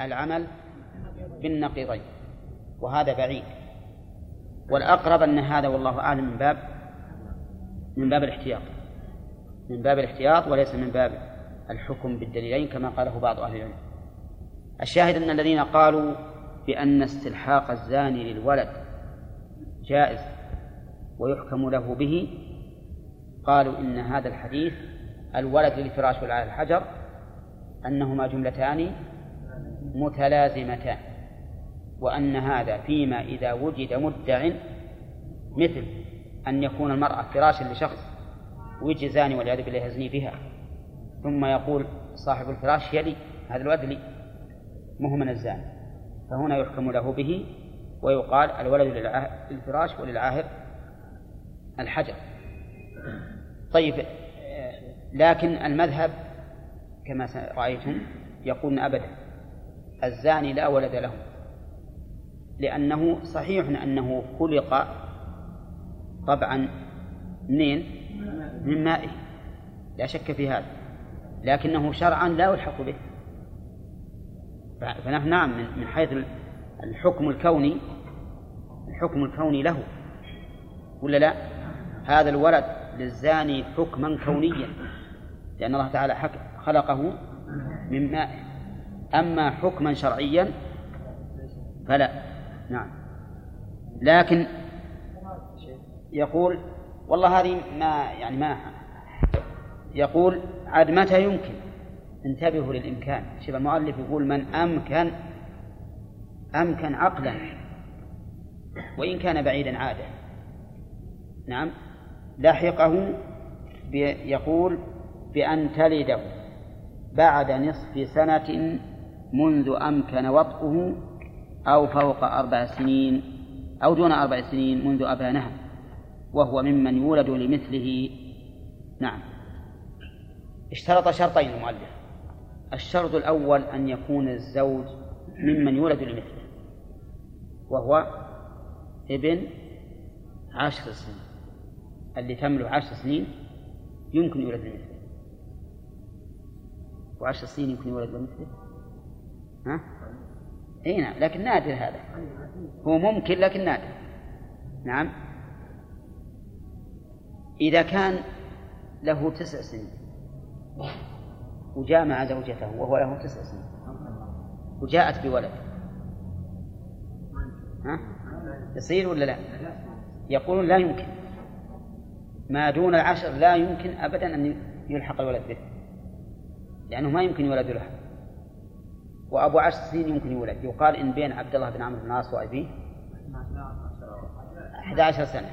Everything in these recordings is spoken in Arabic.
العمل بالنقيضين وهذا بعيد. والأقرب أن هذا والله أعلم من باب من باب الاحتياط. من باب الاحتياط وليس من باب الحكم بالدليلين كما قاله بعض أهل العلم. الشاهد أن الذين قالوا بأن استلحاق الزاني للولد جائز ويحكم له به قالوا إن هذا الحديث الولد للفراش والعالى الحجر أنهما جملتان متلازمتان وأن هذا فيما إذا وجد مدع مثل أن يكون المرأة فراشا لشخص ويجي زاني والعياذ بالله يزني بها ثم يقول صاحب الفراش يلي هذا الولد لي مو من الزاني فهنا يحكم له به ويقال الولد للفراش وللعاهر الحجر. طيب لكن المذهب كما رأيتم يقولون أبدا. الزاني لا ولد له. لأنه صحيح أنه خلق طبعا منين؟ من مائه. لا شك في هذا. لكنه شرعا لا يلحق به. فنحن نعم من حيث الحكم الكوني الحكم الكوني له. ولا لا؟ هذا الولد للزاني حكما كونيا. لأن الله تعالى خلقه من ماء أما حكما شرعيا فلا. نعم. لكن يقول والله هذه ما يعني ما يقول عاد متى يمكن؟ انتبهوا للإمكان. شوف المؤلف يقول من أمكن أمكن عقلا وإن كان بعيدا عادة. نعم. لاحقه يقول بأن تلده بعد نصف سنة منذ أمكن وطئه أو فوق أربع سنين أو دون أربع سنين منذ أبانها وهو ممن يولد لمثله. نعم. اشترط شرطين المؤلف. الشرط الأول أن يكون الزوج ممن يولد لمثله وهو ابن عشر سنين. اللي تملك عشر سنين يمكن يولد لمثله. وعشر سنين يمكن يولد لمثله؟ ها؟ إي نعم لكن نادر هذا هو ممكن لكن نادر نعم إذا كان له تسع سنين وجامع زوجته وهو له تسع سنين وجاءت بولد ها؟ يصير ولا لا؟ يقولون لا يمكن ما دون العشر لا يمكن أبدا أن يلحق الولد به لأنه ما يمكن يولد له وأبو عشر سنين يمكن يولد. يقال إن بين عبد الله بن عمرو بن العاص وأبيه 11 سنة.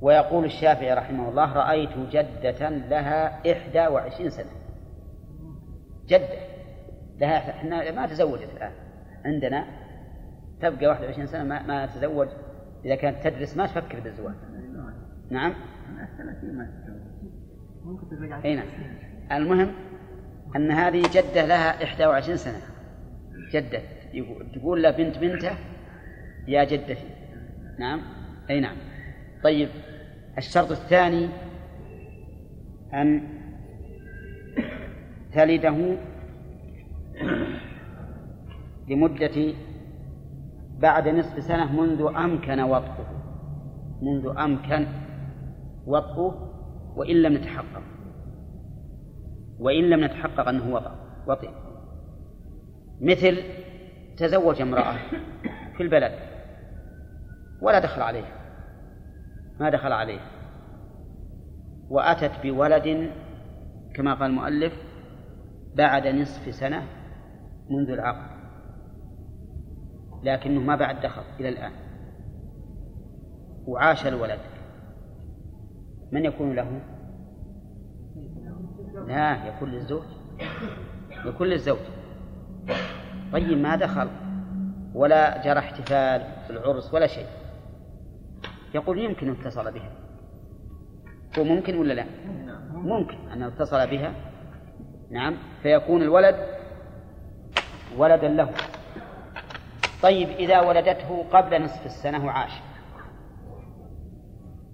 ويقول الشافعي رحمه الله رأيت جدة لها إحدى وعشرين سنة. جدة. لها إحنا ما تزوجت الآن. عندنا تبقى 21 سنة ما, ما تزوج. إذا كانت تدرس ما تفكر بالزواج. نعم؟ أي نعم المهم أن هذه جدة لها 21 سنة. جدة. تقول له بنت بنته يا جدتي. نعم؟ أي نعم. طيب الشرط الثاني أن تلده لمدة بعد نصف سنة منذ أمكن وطئه. منذ أمكن وطئه وإن لم نتحقق وإن لم نتحقق أنه وطئ وطئ. مثل تزوج امرأة في البلد ولا دخل عليها ما دخل عليها وأتت بولد كما قال المؤلف بعد نصف سنة منذ العقد لكنه ما بعد دخل إلى الآن. وعاش الولد. من يكون له؟ لا يكون للزوج. يكون للزوج. طيب ما دخل ولا جرى احتفال في العرس ولا شيء. يقول يمكن اتصل بها. هو ممكن ولا لا؟ ممكن أنه اتصل بها. نعم. فيكون الولد ولدا له. طيب إذا ولدته قبل نصف السنة وعاش.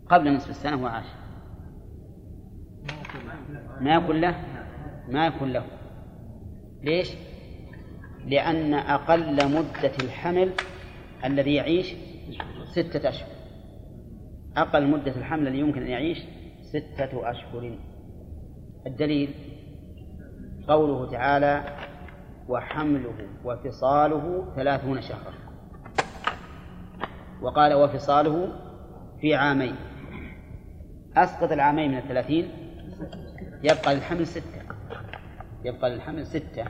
قبل نصف السنة وعاش. ما يكون له؟ ما يكون له. ليش؟ لأن أقل مدة الحمل الذي يعيش ستة أشهر. أقل مدة الحمل الذي يمكن أن يعيش ستة أشهر. الدليل قوله تعالى وحمله وفصاله ثلاثون شهرا. وقال وفصاله في عامين. أسقط العامين من الثلاثين يبقى للحمل ستة يبقى للحمل ستة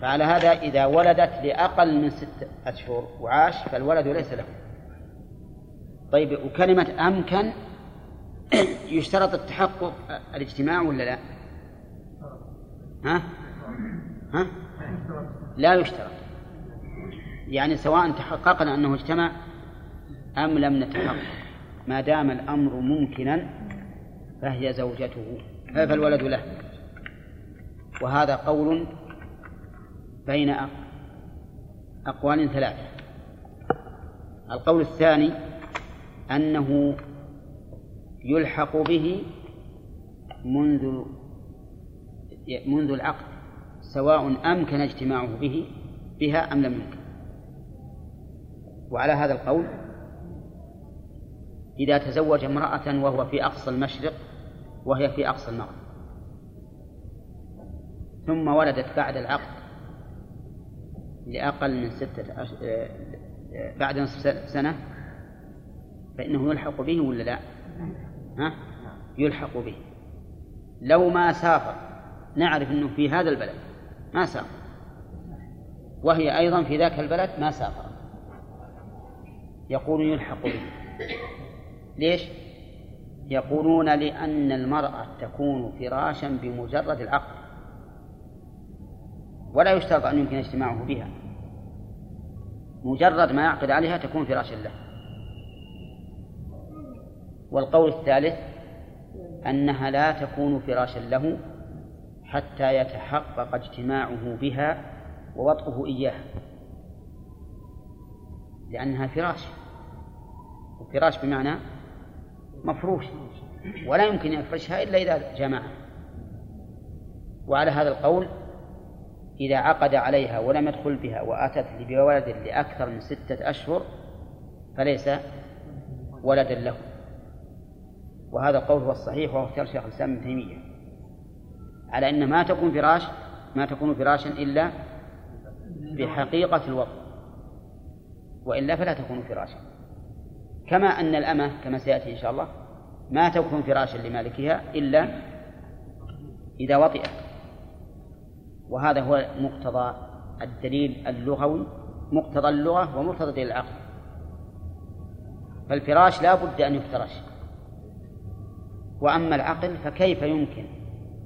فعلى هذا إذا ولدت لأقل من ستة أشهر وعاش فالولد ليس له طيب وكلمة أمكن يشترط التحقق الاجتماع ولا لا؟ ها؟ ها؟ لا يشترط يعني سواء تحققنا أنه اجتمع أم لم نتحقق ما دام الأمر ممكنا فهي زوجته فالولد له. وهذا قول بين أقوال ثلاثة. القول الثاني أنه يلحق به منذ منذ العقد سواء أمكن اجتماعه به بها أم لم يمكن. وعلى هذا القول إذا تزوج امرأة وهو في أقصى المشرق وهي في أقصى المغرب ثم ولدت بعد العقد لأقل من ستة أش... آه، آه، بعد نصف سنة فإنه يلحق به ولا لا؟ ها؟ يلحق به لو ما سافر نعرف أنه في هذا البلد ما سافر وهي أيضا في ذاك البلد ما سافر يقول يلحق به ليش؟ يقولون لأن المرأة تكون فراشا بمجرد العقد ولا يشترط أن يمكن اجتماعه بها. مجرد ما يعقد عليها تكون فراشا له. والقول الثالث أنها لا تكون فراشا له حتى يتحقق اجتماعه بها ووطئه إياها لأنها فراش. وفراش بمعنى مفروش ولا يمكن يفرشها إلا إذا جمعها وعلى هذا القول إذا عقد عليها ولم يدخل بها وأتت بولد لأكثر من ستة أشهر فليس ولدا له. وهذا القول هو الصحيح وهو اختيار شيخ الإسلام ابن تيمية. على أن ما تكون فراش ما تكون فراشا إلا بحقيقة الوضع وإلا فلا تكون فراشا. كما أن الأمة كما سيأتي إن شاء الله ما تكون فراشا لمالكها إلا إذا وطئت. وهذا هو مقتضى الدليل اللغوي مقتضى اللغة ومقتضى دليل العقل. فالفراش لا بد أن يفترش. وأما العقل فكيف يمكن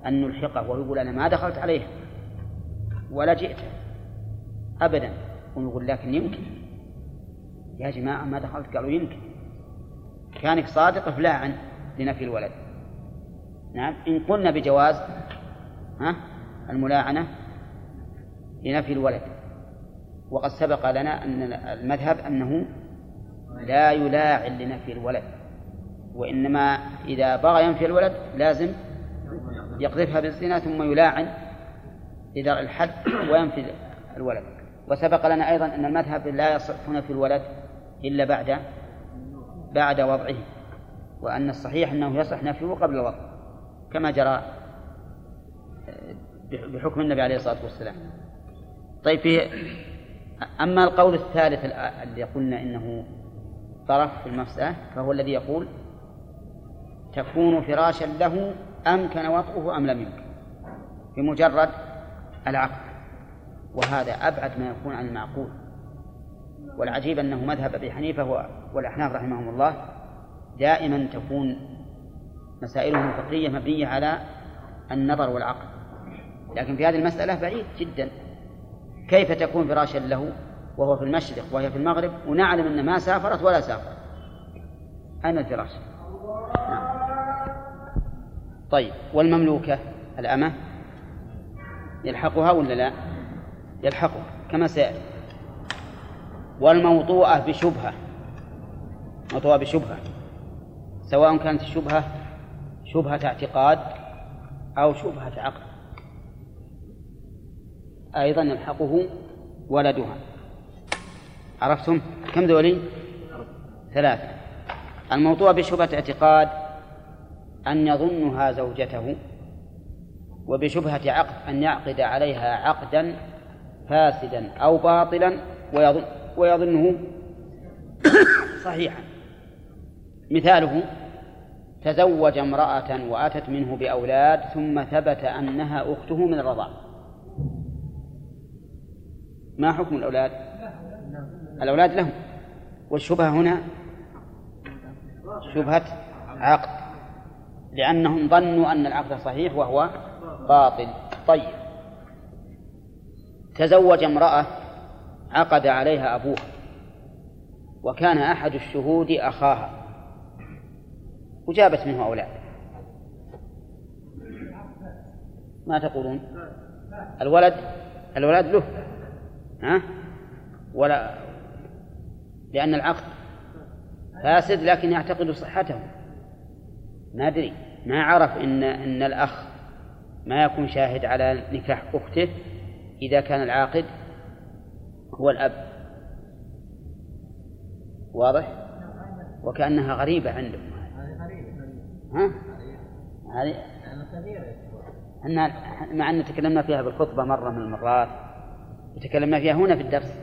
أن نلحقه ويقول أنا ما دخلت عليه ولا جئت؟ أبدا. ونقول لكن يمكن. يا جماعة ما دخلت؟ قالوا يمكن. كانك صادق فلاعا لنفي الولد. نعم إن قلنا بجواز ها الملاعنة لنفي الولد. وقد سبق لنا أن المذهب أنه لا يلاعن لنفي الولد وإنما إذا بغى ينفي الولد لازم يقذفها بالزنا ثم يلاعن إذا الحد وينفي الولد. وسبق لنا أيضا أن المذهب لا يصح نفي الولد إلا بعد بعد وضعه وأن الصحيح أنه يصح نفيه قبل الوضع كما جرى بحكم النبي عليه الصلاة والسلام. طيب في أما القول الثالث الذي قلنا إنه طرف في المسألة فهو الذي يقول تكون فراشا له أمكن وطئه أم لم يمكن بمجرد العقد وهذا أبعد ما يكون عن المعقول. والعجيب أنه مذهب أبي حنيفة والأحناف رحمهم الله دائما تكون مسائلهم الفقهية مبنية على النظر والعقل. لكن في هذه المسألة بعيد جدا. كيف تكون فراشا له وهو في المشرق وهي في المغرب ونعلم أن ما سافرت ولا سافرت أين الفراش؟ نعم. طيب والمملوكة الأمة يلحقها ولا لا؟ يلحقها كما سيأتي. والموطوءة بشبهة. موطوءة بشبهة سواء كانت الشبهة شبهة اعتقاد أو شبهة عقد أيضا يلحقه ولدها. عرفتم؟ كم ذولي ثلاثة. الموضوع بشبهة اعتقاد أن يظنها زوجته وبشبهة عقد أن يعقد عليها عقدا فاسدا أو باطلا ويظن ويظنه صحيحا. مثاله تزوج امرأة وأتت منه بأولاد ثم ثبت أنها أخته من الرضاعة ما حكم الأولاد؟ الأولاد لهم. والشبهة هنا شبهة عقد لأنهم ظنوا أن العقد صحيح وهو باطل. طيب. تزوج امرأة عقد عليها أبوها وكان أحد الشهود أخاها. وجابت منه أولاد ما تقولون؟ الولد؟ الولد له. ها؟ ولا لأن العقد فاسد لكن يعتقد صحته. ما أدري. ما عرف إن إن الأخ ما يكون شاهد على نكاح أخته إذا كان العاقد هو الأب. واضح؟ وكأنها غريبة عندهم ها؟ هذه مع أن تكلمنا فيها بالخطبة مرة من المرات وتكلمنا فيها هنا في الدرس.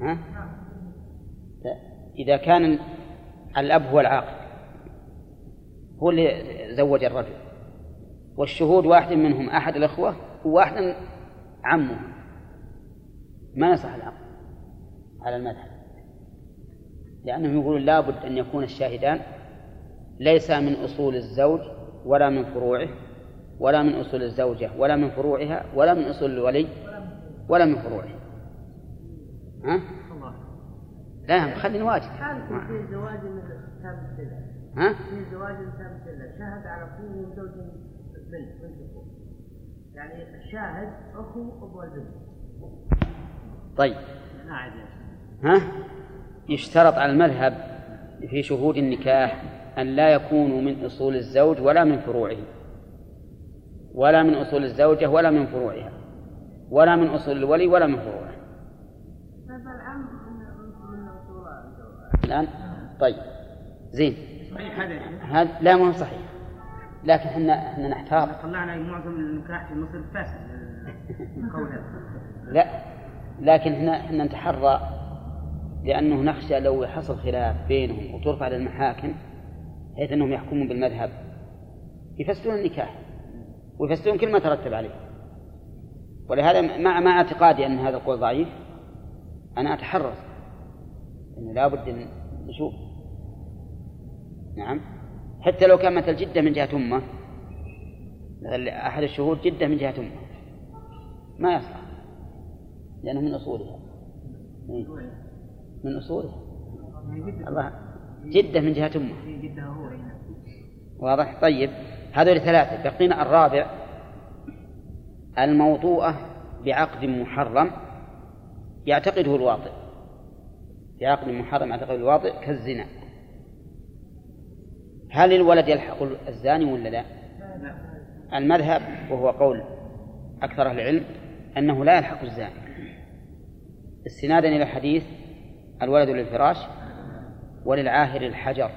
ها؟ إذا كان الأب هو العاقل هو اللي زوج الرجل والشهود واحد منهم أحد الأخوة وواحد عمه ما يصح العقد على المذهب لأنهم يقولون لابد أن يكون الشاهدان ليس من أصول الزوج ولا من فروعه ولا من أصول الزوجة ولا من فروعها ولا من أصول الولي ولا من فروعه. ها؟ لا خلينا واجب. في زواج تام ها؟ في زواج تام شهد على كل زوج بنت بنت يعني الشاهد أخو أبو البنت. طيب. ها؟ يشترط على المذهب في شهود النكاح. أن لا يكونوا من أصول الزوج ولا من فروعه. ولا من أصول الزوجة ولا من فروعها. ولا من أصول الولي ولا من فروعه. الآن طيب. زين. هذا لا ما هو صحيح. لكن إحنا إحنا نحتاط. طلعنا معظم النكاح في مصر فاسد لا. لكن إحنا إحنا نتحرى لأنه نخشى لو حصل خلاف بينهم وترفع للمحاكم بحيث أنهم يحكمون بالمذهب. يفسدون النكاح. ويفسدون كل ما ترتب عليه. ولهذا مع مع اعتقادي أن هذا القول ضعيف أنا أتحرص. أنه لابد أن نشوف. نعم. حتى لو كان مثل جدة من جهة أمة أحد الشهود جدة من جهة أمة. ما يصلح. لأنه من أصولها. إيه. من أصولها. الله. جدة من جهة أمه. واضح؟ طيب. هذول ثلاثة. بقينا الرابع الموضوعة بعقد محرم يعتقده الواطئ. بعقد محرم يعتقده الواطئ كالزنا. هل الولد يلحق الزاني ولا لا؟ المذهب وهو قول أكثر أهل العلم أنه لا يلحق الزاني. استنادا إلى الحديث الولد للفراش وللعاهر الحجر.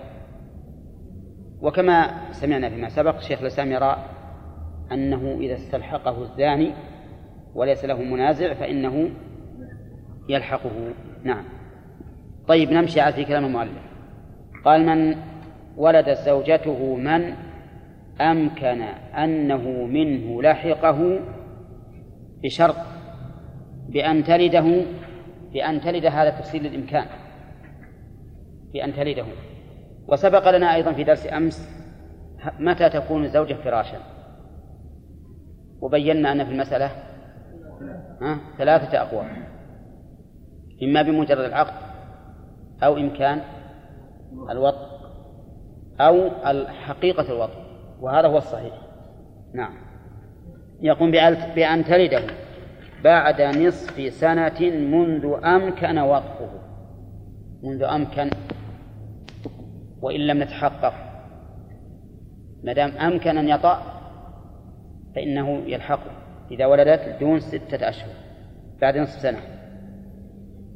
وكما سمعنا فيما سبق شيخ الإسلام يرى أنه إذا استلحقه الزاني وليس له منازع فإنه يلحقه. نعم. طيب نمشي على في كلام المؤلف. قال من ولدت زوجته من أمكن أنه منه لحقه بشرط بأن تلده بأن تلد هذا تفصيل الإمكان بأن تلده. وسبق لنا أيضا في درس أمس متى تكون الزوجة فراشا. وبينا أن في المسألة ثلاثة أقوال. إما بمجرد العقد أو إمكان الوطء أو حقيقة الوطء وهذا هو الصحيح. نعم. يقوم بأن تلده بعد نصف سنة منذ أمكن وطئه منذ أمكن وإن لم نتحقق. ما دام أمكن أن يطأ فإنه يلحقه إذا ولدت دون ستة أشهر بعد نصف سنة.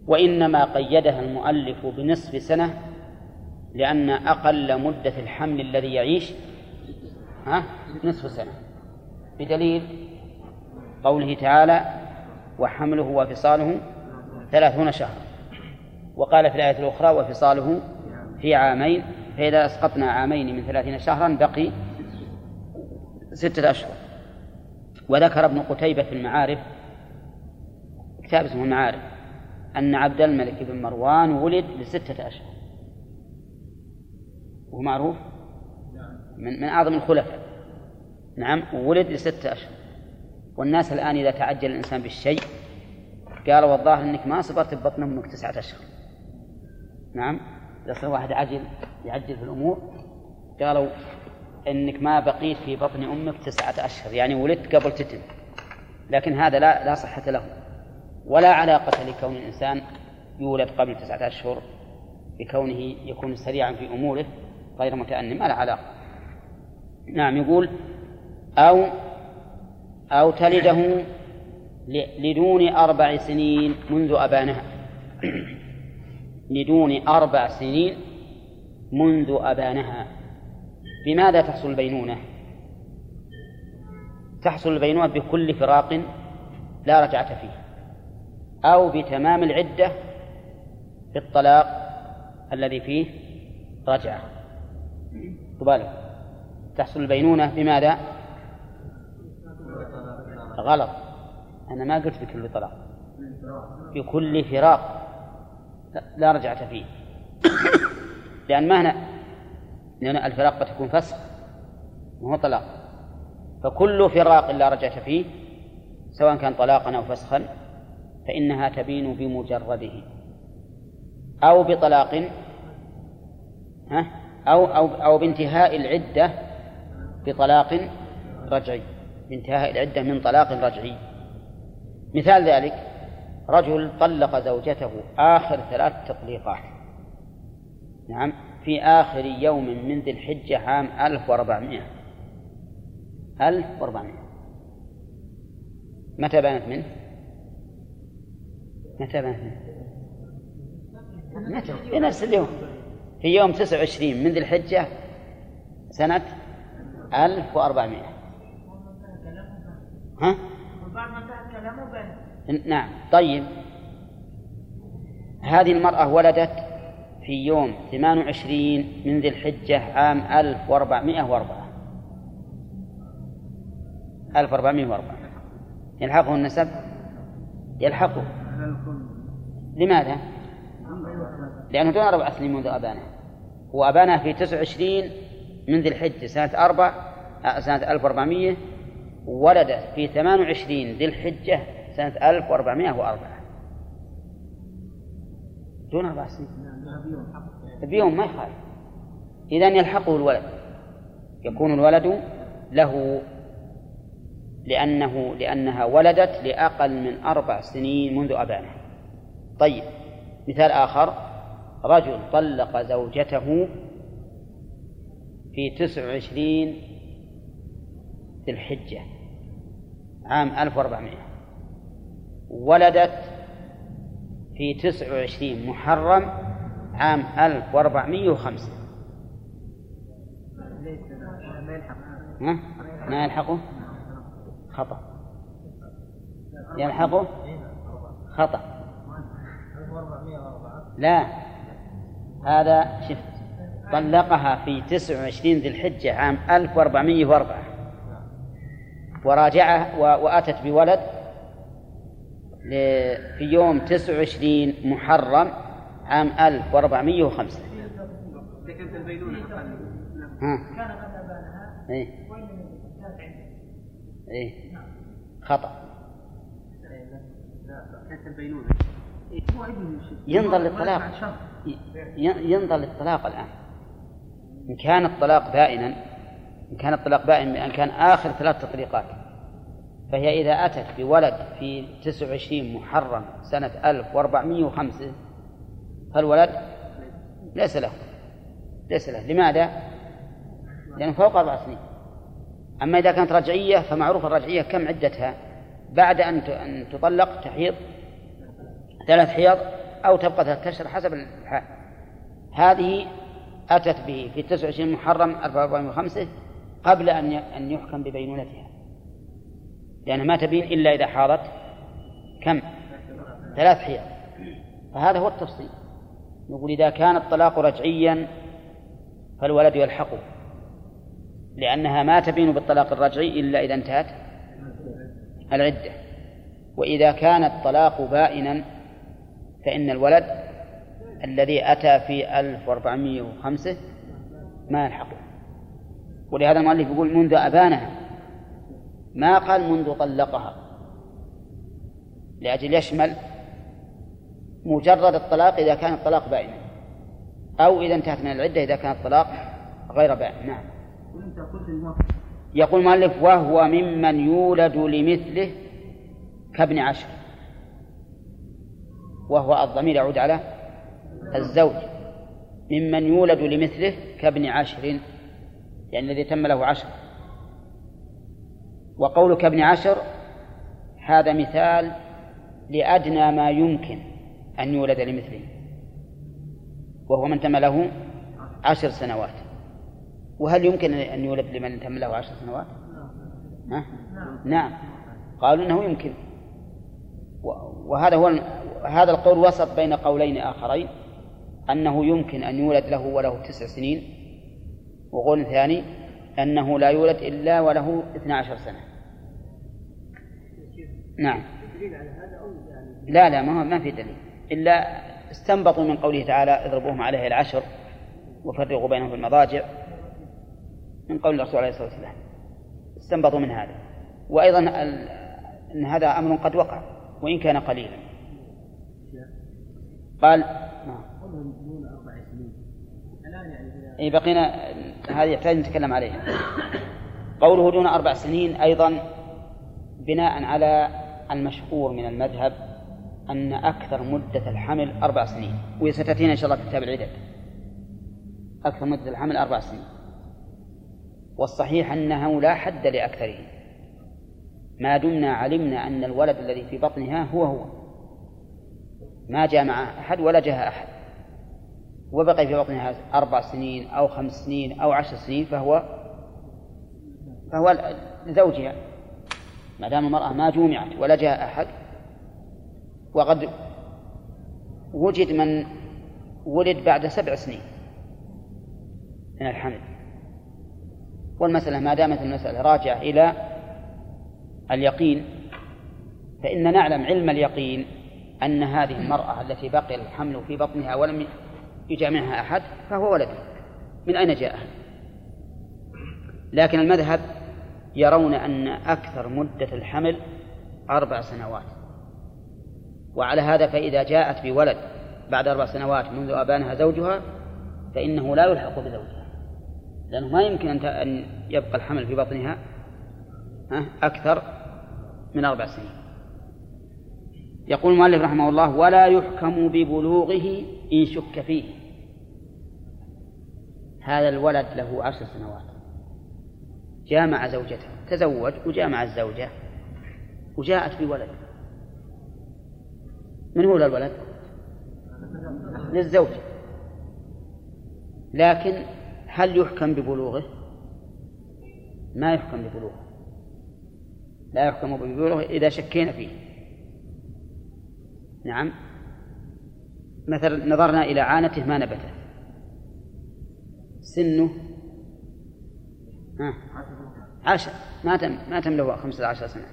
وإنما قيدها المؤلف بنصف سنة لأن أقل مدة الحمل الذي يعيش ها نصف سنة. بدليل قوله تعالى وحمله وفصاله ثلاثون شهرا وقال في الآية الأخرى وفصاله في عامين فإذا أسقطنا عامين من ثلاثين شهرا بقي ستة أشهر. وذكر ابن قتيبة في المعارف كتاب اسمه المعارف أن عبد الملك بن مروان ولد لستة أشهر. وهو معروف؟ من من أعظم الخلفاء. نعم ولد لستة أشهر. والناس الآن إذا تعجل الإنسان بالشيء قالوا والظاهر أنك ما صبرت ببطن أمك تسعة أشهر. نعم. صار واحد عجل يعجل في الأمور قالوا إنك ما بقيت في بطن أمك تسعة أشهر يعني ولدت قبل تتم لكن هذا لا لا صحة له. ولا علاقة لكون الإنسان يولد قبل تسعة أشهر بكونه يكون سريعا في أموره غير متأني ما له علاقة. نعم يقول أو أو تلده لدون أربع سنين منذ أبانها. لدون أربع سنين منذ أبانها. بماذا تحصل البينونة؟ تحصل البينونة بكل فراق لا رجعة فيه أو بتمام العدة في الطلاق الذي فيه رجعة. تبالغ. تحصل البينونة بماذا؟ غلط. أنا ما قلت بكل طلاق. بكل فراق. لا رجعة فيه. لأن ما هنا لأن الفراق قد تكون فسخ وهو طلاق. فكل فراق لا رجعة فيه سواء كان طلاقا أو فسخا فإنها تبين بمجرده. أو بطلاق ها؟ أو أو أو بانتهاء العدة بطلاق رجعي. بانتهاء العدة من طلاق رجعي. مثال ذلك رجل طلق زوجته آخر ثلاث تطليقات نعم في آخر يوم من ذي الحجة عام 1400 1400 متى بانت منه؟ متى بانت منه؟ متى؟ في نفس اليوم في يوم 29 من ذي الحجة سنة 1400 ها؟ نعم. طيب. هذه المرأة ولدت في يوم 28 من ذي الحجة عام 1404 1404 يلحقه النسب؟ يلحقه. لماذا؟ لأنه دون أربع سنين منذ أبانه. هو أبانه في 29 من ذي الحجة سنة أربع سنة 1400 ولدت في 28 ذي الحجة سنة 1404 دون أربع سنين بيوم ما يخالف. إذا يلحقه الولد. يكون الولد له لأنه لأنها ولدت لأقل من أربع سنين منذ أبانه طيب مثال آخر. رجل طلق زوجته في تسع وعشرين ذي الحجة عام 1400 ولدت في تسع وعشرين محرم عام 1405 ها؟ ما يلحقه؟ خطأ. يلحقه؟ خطأ. لا. هذا شف طلقها في 29 ذي الحجة عام 1404 وراجعه وأتت بولد في يوم 29 محرم عام 1405 كانت البينونة ها. إيه. إيه. خطأ. ينظر للطلاق. ينظر للطلاق الآن. إن كان الطلاق بائنا إن كان الطلاق بائن بأن كان آخر ثلاث تطليقات. فهي إذا أتت بولد في 29 محرم سنة 1405 فالولد ليس له. ليس له. لماذا؟ لأنه فوق أربع سنين. أما إذا كانت رجعية فمعروف الرجعية كم عدتها؟ بعد أن أن تطلق تحيض ثلاث حيض أو تبقى ثلاثة أشهر حسب الحال. هذه أتت به في 29 محرم 405 قبل أن أن يحكم ببينونتها. لأنها ما تبين إلا إذا حاضت كم؟ ثلاث حيض فهذا هو التفصيل. نقول إذا كان الطلاق رجعيا فالولد يلحقه لأنها ما تبين بالطلاق الرجعي إلا إذا انتهت العدة. وإذا كان الطلاق بائنا فإن الولد الذي أتى في 1405 ما يلحقه. ولهذا المؤلف يقول منذ أبانها ما قال منذ طلقها. لأجل يشمل مجرد الطلاق إذا كان الطلاق بائنا. أو إذا انتهت من العدة إذا كان الطلاق غير بائن. نعم. يقول المؤلف وهو ممن يولد لمثله كابن عشر. وهو الضمير يعود على الزوج. ممن يولد لمثله كابن عشر. يعني الذي تم له عشر. وقولك ابن عشر هذا مثال لأدنى ما يمكن أن يولد لمثله وهو من تم له عشر سنوات وهل يمكن أن يولد لمن تم له عشر سنوات؟ ها؟ نعم قالوا أنه يمكن وهذا هو هذا القول وسط بين قولين آخرين أنه يمكن أن يولد له وله تسع سنين وقول ثاني أنه لا يولد إلا وله 12 سنة نعم. لا؟ لا ما هو ما في دليل. إلا استنبطوا من قوله تعالى اضربوهم عليه العشر وفرقوا بينهم في المضاجع من قول الرسول عليه الصلاة والسلام. استنبطوا من هذا. وأيضا أن هذا أمر قد وقع وإن كان قليلا. قال نعم. أي بقينا هذه يحتاج نتكلم عليها. قوله دون أربع سنين أيضا بناء على المشهور من المذهب أن أكثر مدة الحمل أربع سنين وستأتينا إن شاء الله في كتاب العدد. أكثر مدة الحمل أربع سنين. والصحيح أنه لا حد لأكثره. ما دمنا علمنا أن الولد الذي في بطنها هو هو. ما جاء مع أحد ولا جاء أحد. وبقي في بطنها أربع سنين أو خمس سنين أو عشر سنين فهو فهو لزوجها ما دام المرأة ما جومعت ولا جاء أحد وقد وجد من ولد بعد سبع سنين من الحمل. والمسألة ما دامت المسألة راجعة إلى اليقين فإن نعلم علم اليقين أن هذه المرأة التي بقي الحمل في بطنها ولم يجامعها أحد فهو ولد. من أين جاء لكن المذهب يرون أن أكثر مدة الحمل أربع سنوات. وعلى هذا فإذا جاءت بولد بعد أربع سنوات منذ أبانها زوجها فإنه لا يلحق بزوجها. لأنه ما يمكن أن يبقى الحمل في بطنها أكثر من أربع سنين. يقول المؤلف رحمه الله ولا يحكم ببلوغه إن شك فيه. هذا الولد له عشر سنوات. جامع زوجته تزوج وجامع الزوجة وجاءت بولد. من هو الولد؟ للزوج. لكن هل يحكم ببلوغه؟ ما يحكم ببلوغه. لا يحكم ببلوغه إذا شكينا فيه. نعم. مثلا نظرنا إلى عانته ما نبتت سنه. ها. عشر. ما تم ما تم له خمسة عشر سنة.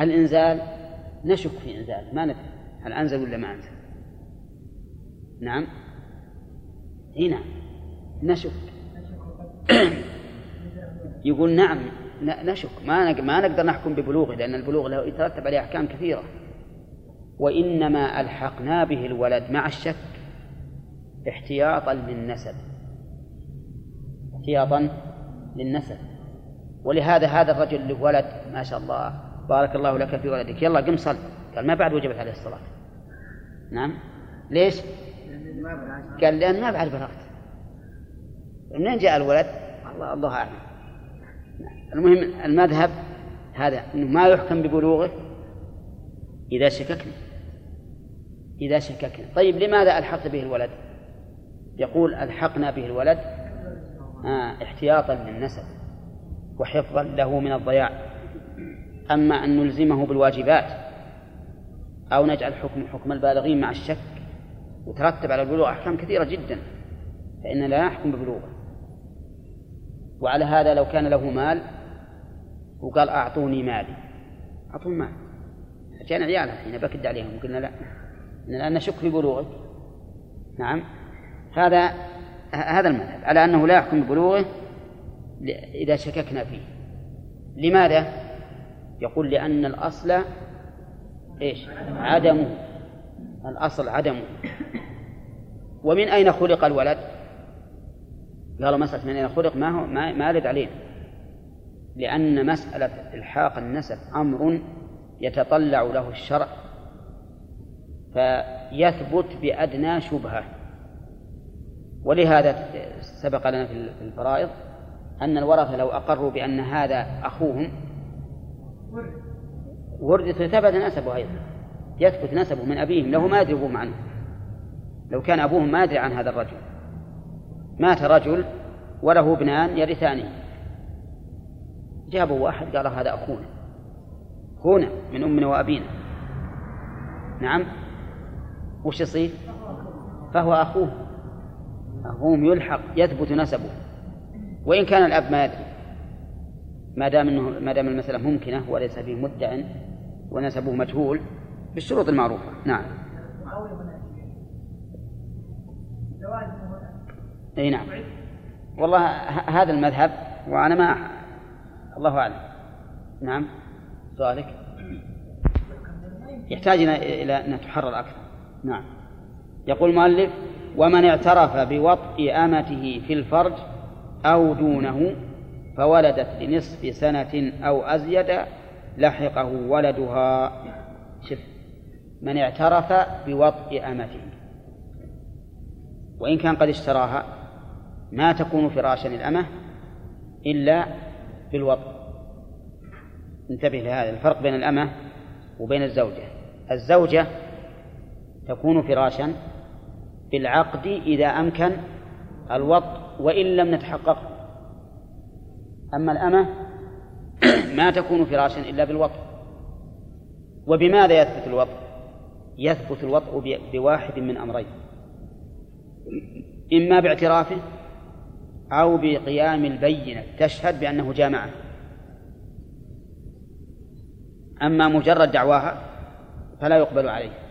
الإنزال نشك في إنزال. ما ندري. هل أنزل ولا ما أنزل؟ نعم. هنا نشك. يقول نعم. نشك. ما ما نقدر نحكم ببلوغه لأن البلوغ له يترتب عليه أحكام كثيرة. وإنما ألحقنا به الولد مع الشك. احتياطا للنسب احتياطا للنسب. ولهذا هذا الرجل له ولد ما شاء الله بارك الله لك في ولدك. يلا قم صل. قال ما بعد وجبت عليه الصلاة. نعم. ليش؟ قال لأن ما بعد بلغت منين جاء الولد؟ الله الله أعلم. المهم المذهب هذا أنه ما يحكم ببلوغه إذا شككنا. إذا شككنا. طيب لماذا ألحقت به الولد؟ يقول ألحقنا به الولد احتياطا للنسب وحفظا له من الضياع. أما أن نلزمه بالواجبات أو نجعل حكم حكم البالغين مع الشك وترتب على البلوغ أحكام كثيرة جدا فإن لا نحكم ببلوغه. وعلى هذا لو كان له مال وقال أعطوني مالي أعطوني مال. كان عيال الحين بكد عليهم قلنا لا لأن نشك في بلوغه. نعم. هذا هذا المذهب على أنه لا يحكم ببلوغه إذا شككنا فيه لماذا؟ يقول لأن الأصل إيش؟ عدمه الأصل عدمه ومن أين خلق الولد؟ قالوا مسألة من أين خلق ما هو ما, ما يرد علينا لأن مسألة إلحاق النسب أمر يتطلع له الشرع فيثبت بأدنى شبهة ولهذا سبق لنا في الفرائض أن الورثة لو أقروا بأن هذا أخوهم ورث ثبت نسبه أيضا يثبت نسبه من أبيهم له ما يدري أبوهم عنه. لو كان أبوهم ما يدري عن هذا الرجل. مات رجل وله ابنان يرثانه. جابوا واحد قال هذا أخونا. أخونا من أمنا وأبينا. نعم؟ وش يصير؟ فهو أخوه. أخوهم يلحق يثبت نسبه. وإن كان الأب ما يدري ما دام انه ما دام المسألة ممكنة وليس فيه مدع ونسبه مجهول بالشروط المعروفة. نعم. أي نعم. والله هذا المذهب وأنا ما الله أعلم. نعم. سؤالك؟ يحتاج إلى أن تحرر أكثر. نعم. يقول المؤلف ومن اعترف بوطء أمته في الفرج أو دونه فولدت لنصف سنة أو أزيد لحقه ولدها. شف. من اعترف بوطء أمته. وإن كان قد اشتراها ما تكون فراشا الأمة إلا بالوضع انتبه لهذا. الفرق بين الأمة وبين الزوجة. الزوجة تكون فراشا بالعقد إذا أمكن الوط وإن لم نتحقق. أما الأمة ما تكون فراشا إلا بالوط. وبماذا يثبت الوط؟ يثبت الوطء بواحد من أمرين. إما باعترافه أو بقيام البينة تشهد بأنه جامعه. أما مجرد دعواها فلا يقبل عليه.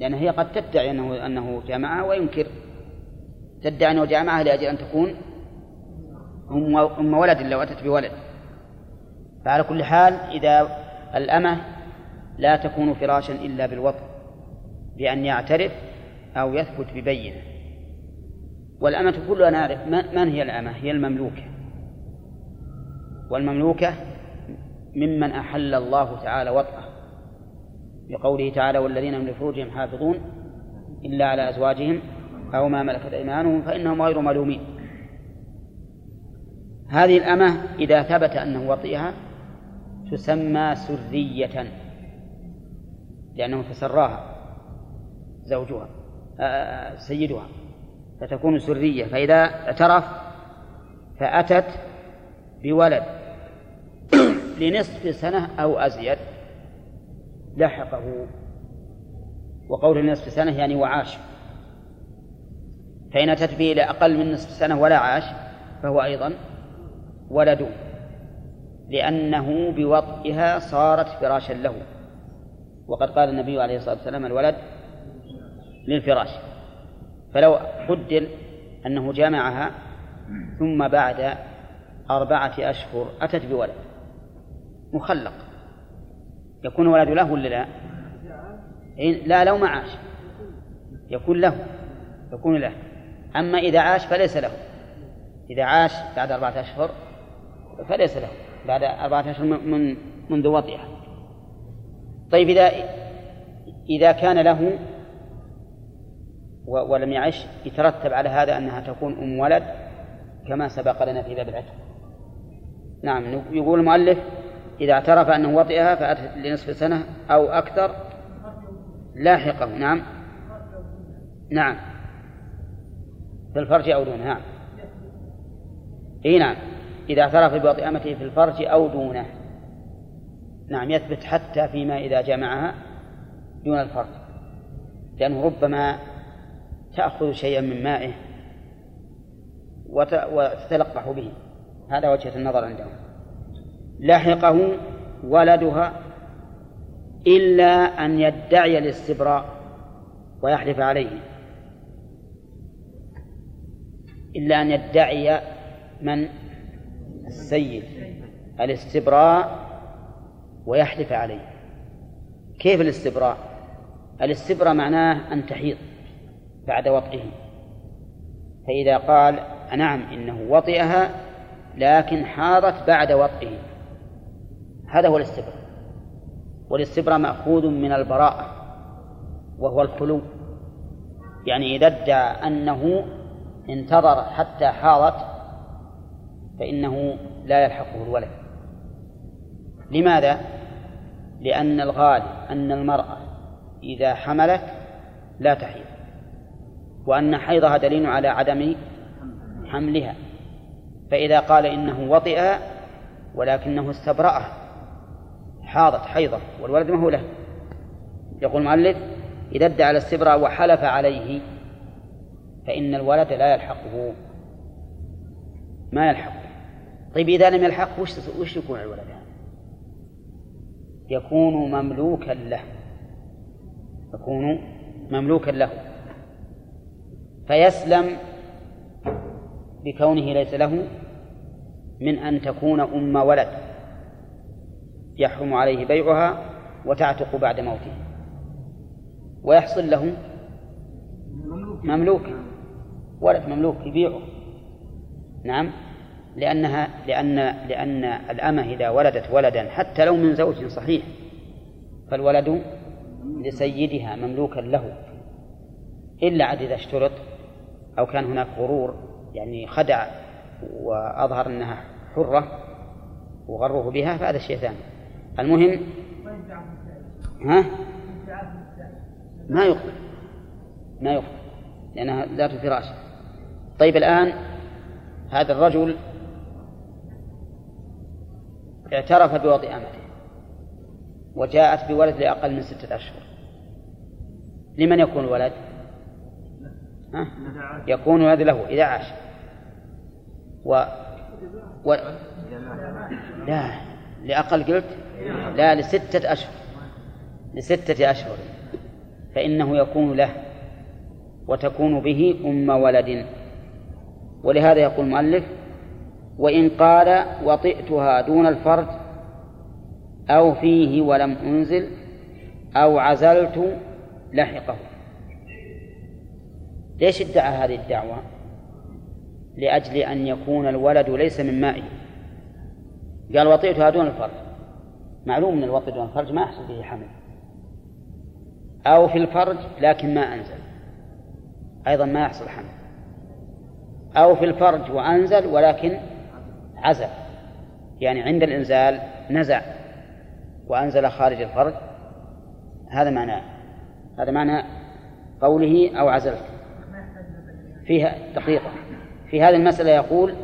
لأن هي قد تدعي أنه أنه جامعها وينكر. تدعي أنه جامعها لأجل أن تكون أم ولد لو أتت بولد. فعلى كل حال إذا الأمة لا تكون فراشا إلا بالوطن بأن يعترف أو يثبت ببينة. والأمة كلها نعرف من هي الأمة؟ هي المملوكة. والمملوكة ممن أحل الله تعالى وطأه بقوله تعالى والذين من لفروجهم حافظون إلا على أزواجهم أو ما ملكت أيمانهم فإنهم غير ملومين. هذه الأمة إذا ثبت أنه وطئها تسمى سرية لأنه تسراها زوجها آه، سيدها فتكون سرية. فإذا اعترف فأتت بولد لنصف سنة أو أزيد. لحقه. وقول نصف سنة يعني وعاش. فإن أتت به إلى أقل من نصف سنة ولا عاش فهو أيضا ولد لأنه بوطئها صارت فراشا له. وقد قال النبي عليه الصلاة والسلام الولد للفراش. فلو قدر أنه جامعها ثم بعد أربعة أشهر أتت بولد. مخلق. يكون ولد له ولا لا؟ لا لو ما عاش. يكون له يكون له. أما إذا عاش فليس له. إذا عاش بعد أربعة أشهر فليس له بعد أربعة أشهر من منذ وضعها طيب إذا إذا كان له ولم يعش يترتب على هذا أنها تكون أم ولد كما سبق لنا في باب العتق. نعم يقول المؤلف إذا اعترف أنه وطئها فأتت لنصف سنة أو أكثر لاحقه نعم. نعم. في الفرج أو دونه. نعم. إي نعم. إذا اعترف بوطئ أمته في الفرج أو دونه. نعم يثبت حتى فيما إذا جمعها دون الفرج. لأنه ربما تأخذ شيئا من مائه وتتلقح به. هذا وجهة النظر عندهم. لحقه ولدها إلا أن يدعي الاستبراء ويحلف عليه. إلا أن يدعي من؟ السيد. الاستبراء ويحلف عليه. كيف الاستبراء؟ الاستبراء معناه أن تحيض بعد وطئه. فإذا قال نعم إنه وطئها لكن حاضت بعد وطئه. هذا هو الاستبراء. والاستبراء مأخوذ من البراءة وهو الخلو. يعني إذا ادعى أنه انتظر حتى حاضت فإنه لا يلحقه الولد. لماذا؟ لأن الغالب أن المرأة إذا حملت لا تحيض. وأن حيضها دليل على عدم حملها. فإذا قال إنه وطئ ولكنه استبرأه حاضت حيضة والولد ما هو له. يقول المؤلف إذا ادعى الاستبراء وحلف عليه فإن الولد لا يلحقه. ما يلحقه. طيب إذا لم يلحقه وش وش يكون الولد؟ هذا؟ يكون مملوكا له. يكون مملوكا له. فيسلم بكونه ليس له من أن تكون أم ولد. يحرم عليه بيعها وتعتق بعد موته. ويحصل له مملوك. ولد مملوك يبيعه. نعم. لأنها لأن لأن الأمة إذا ولدت ولدا حتى لو من زوج صحيح فالولد لسيدها مملوكا له. إلا عاد إذا اشترط أو كان هناك غرور يعني خدع وأظهر أنها حرة وغره بها فهذا شيء ثاني. المهم ها ما يقبل ما يقبل لأنها ذات فراش طيب الآن هذا الرجل اعترف بوضع أمته وجاءت بولد لأقل من ستة أشهر لمن يكون الولد؟ ها؟ يكون الولد له إذا عاش و... و... لا لأقل قلت لا لستة أشهر. لستة أشهر. فإنه يكون له وتكون به أم ولد. ولهذا يقول المؤلف وإن قال وطئتها دون الفرج أو فيه ولم أنزل أو عزلت لحقه. ليش ادعى هذه الدعوة؟ لأجل أن يكون الولد ليس من مائه. قال وطئتها دون الفرج. معلوم أن الوطئ دون الفرج ما يحصل به حمل. أو في الفرج لكن ما أنزل. أيضا ما يحصل حمل. أو في الفرج وأنزل ولكن عزل. يعني عند الإنزال نزع وأنزل خارج الفرج. هذا معناه هذا معنى قوله أو عزلت. فيها دقيقة. في هذه المسألة يقول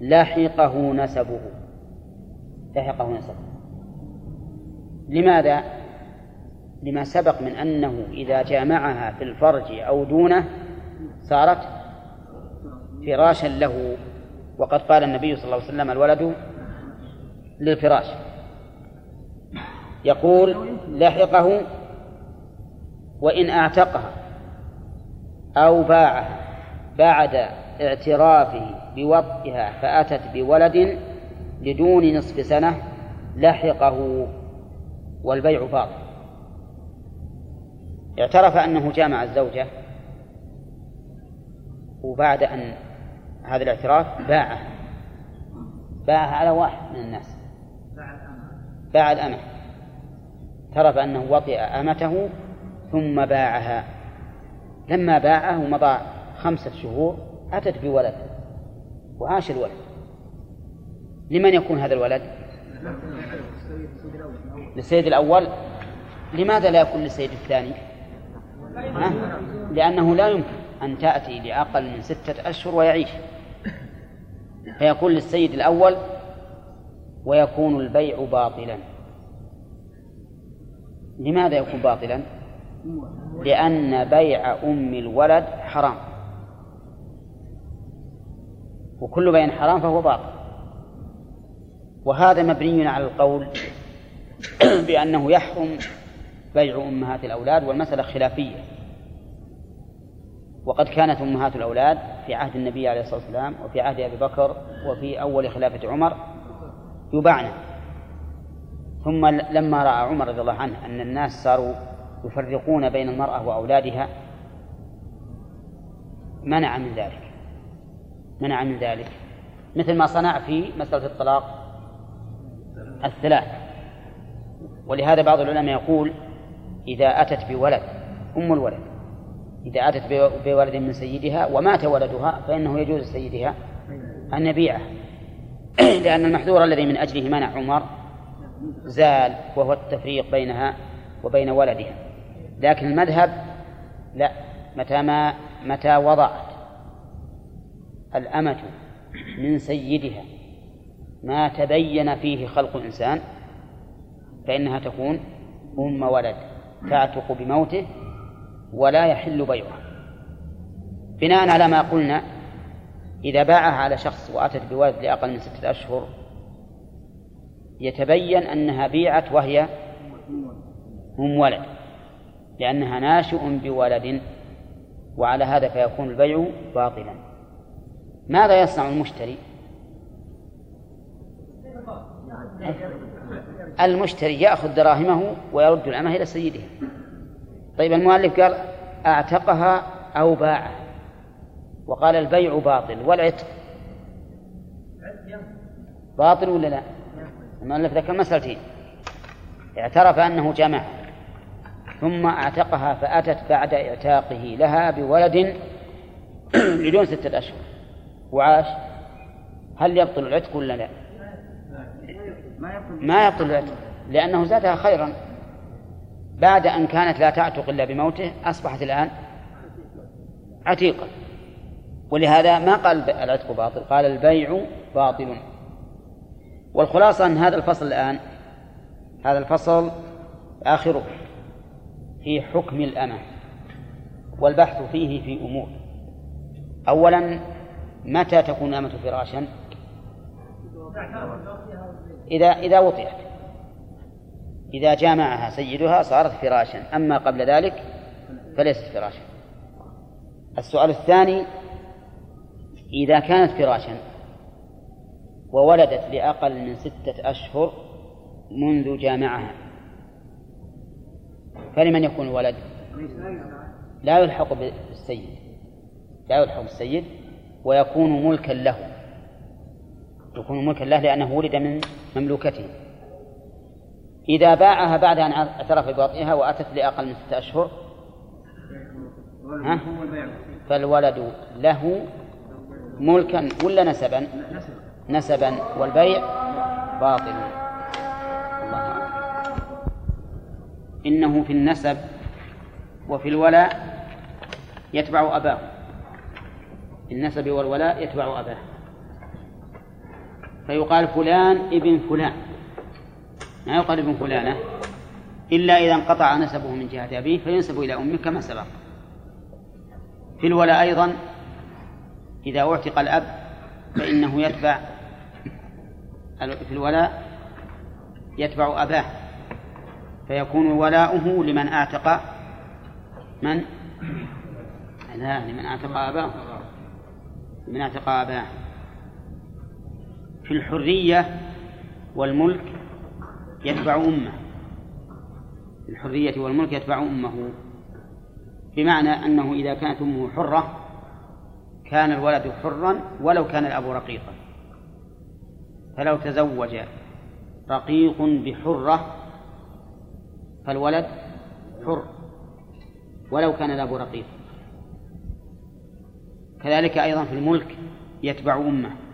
لاحقه نسبه. لاحقه نسبه. لماذا؟ لما سبق من أنه إذا جامعها في الفرج أو دونه صارت فراشا له وقد قال النبي صلى الله عليه وسلم الولد للفراش يقول لحقه وإن أعتقها أو باعها بعد اعترافه بوطئها فأتت بولد لدون نصف سنة لحقه والبيع باطل اعترف أنه جامع الزوجة وبعد أن هذا الاعتراف باعه. باعها على واحد من الناس. باع الأمة. اعترف أنه وطئ أمته ثم باعها. لما باعه ومضى خمسة شهور أتت بولد. وعاش الولد. لمن يكون هذا الولد؟ للسيد الأول. لماذا لا يكون للسيد الثاني؟ لأنه لا يمكن أن تأتي لأقل من ستة أشهر ويعيش. فيكون للسيد الأول ويكون البيع باطلا. لماذا يكون باطلا؟ لأن بيع أم الولد حرام. وكل بيع حرام فهو باطل. وهذا مبني على القول بأنه يحرم بيع أمهات الأولاد والمسألة خلافية. وقد كانت أمهات الأولاد في عهد النبي عليه الصلاة والسلام وفي عهد أبي بكر وفي أول خلافة عمر يباعن ثم لما رأى عمر رضي الله عنه أن الناس صاروا يفرقون بين المرأة وأولادها منع من ذلك. منع من ذلك. مثل ما صنع في مسألة الطلاق الثلاث. ولهذا بعض العلماء يقول إذا أتت بولد أم الولد إذا أتت بولد من سيدها ومات ولدها فإنه يجوز لسيدها أن يبيعه. لأن المحذور الذي من أجله منع عمر زال وهو التفريق بينها وبين ولدها. لكن المذهب لا متى ما متى وضعت الأمة من سيدها ما تبين فيه خلق الإنسان فإنها تكون أم ولد تعتق بموته ولا يحل بيعها. بناء على ما قلنا إذا باعها على شخص وأتت بولد لأقل من ستة أشهر يتبين أنها بيعت وهي أم ولد لأنها ناشئ بولد وعلى هذا فيكون البيع باطلا. ماذا يصنع المشتري؟ المشتري يأخذ دراهمه ويرد الأمة إلى سيدها. طيب المؤلف قال أعتقها أو باعها. وقال البيع باطل والعتق. باطل ولا لا؟ المؤلف ذكر مسألتين. اعترف أنه جمع. ثم أعتقها فأتت بعد اعتاقه لها بولد بدون ستة أشهر. وعاش. هل يبطل العتق ولا لا؟ ما يبطل العتق. لأنه زادها خيرا. بعد أن كانت لا تعتق إلا بموته أصبحت الآن عتيقة. ولهذا ما قال العتق باطل قال البيع باطل. والخلاصة أن هذا الفصل الآن هذا الفصل آخره في حكم الأمة. والبحث فيه في أمور. أولا متى تكون الأمة فراشا؟ إذا إذا وطئت. إذا جامعها سيدها صارت فراشا. أما قبل ذلك فليست فراشا. السؤال الثاني إذا كانت فراشا وولدت لأقل من ستة أشهر منذ جامعها فلمن يكون الولد لا يلحق بالسيد. لا يلحق بالسيد ويكون ملكا له. يكون ملكا له لأنه ولد من مملوكته. إذا باعها بعد أن اعترف بوطئها وأتت لأقل من ستة أشهر ها؟ فالولد له ملكا ولا نسبا؟ نسبا والبيع باطل. الله إنه في النسب وفي الولاء يتبع أباه. النسب والولاء يتبع أباه. فيقال فلان ابن فلان. ما يقال ابن فلانة إلا إذا انقطع نسبه من جهة أبيه فينسب إلى أمه كما سبق. في الولاء أيضا إذا أعتق الأب فإنه يتبع في الولاء يتبع أباه. فيكون ولاؤه لمن أعتق من؟ لا لمن أعتق أباه. لمن أعتق أباه. في الحرية والملك يتبع أمه. في الحرية والملك يتبع أمه. بمعنى أنه إذا كانت أمه حرة كان الولد حرا ولو كان الأب رقيقا. فلو تزوج رقيق بحرة فالولد حر ولو كان الأب رقيق. كذلك أيضا في الملك يتبع أمه.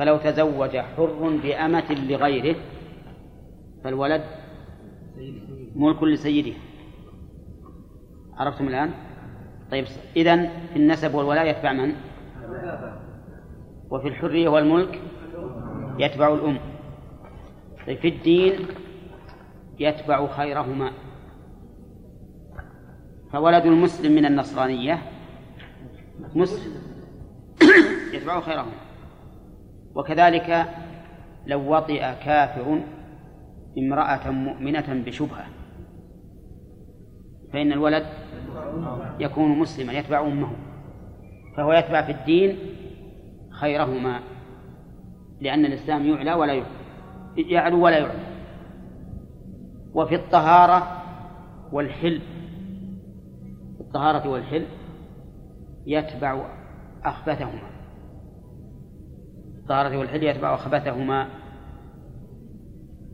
فلو تزوج حر بأمة لغيره فالولد ملك لسيده عرفتم الآن؟ طيب إذن في النسب والولاء يتبع من؟ وفي الحرية والملك يتبع الأم طيب في الدين يتبع خيرهما فولد المسلم من النصرانية مسلم يتبع خيرهما وكذلك لو وطئ كافر امرأة مؤمنة بشبهة فإن الولد يكون مسلما يتبع أمه فهو يتبع في الدين خيرهما لأن الإسلام يعلى ولا يعلو ولا يعلى. وفي الطهارة والحل الطهارة والحل يتبع أخبثهما. الطهارة والحل يتبع أخبثهما.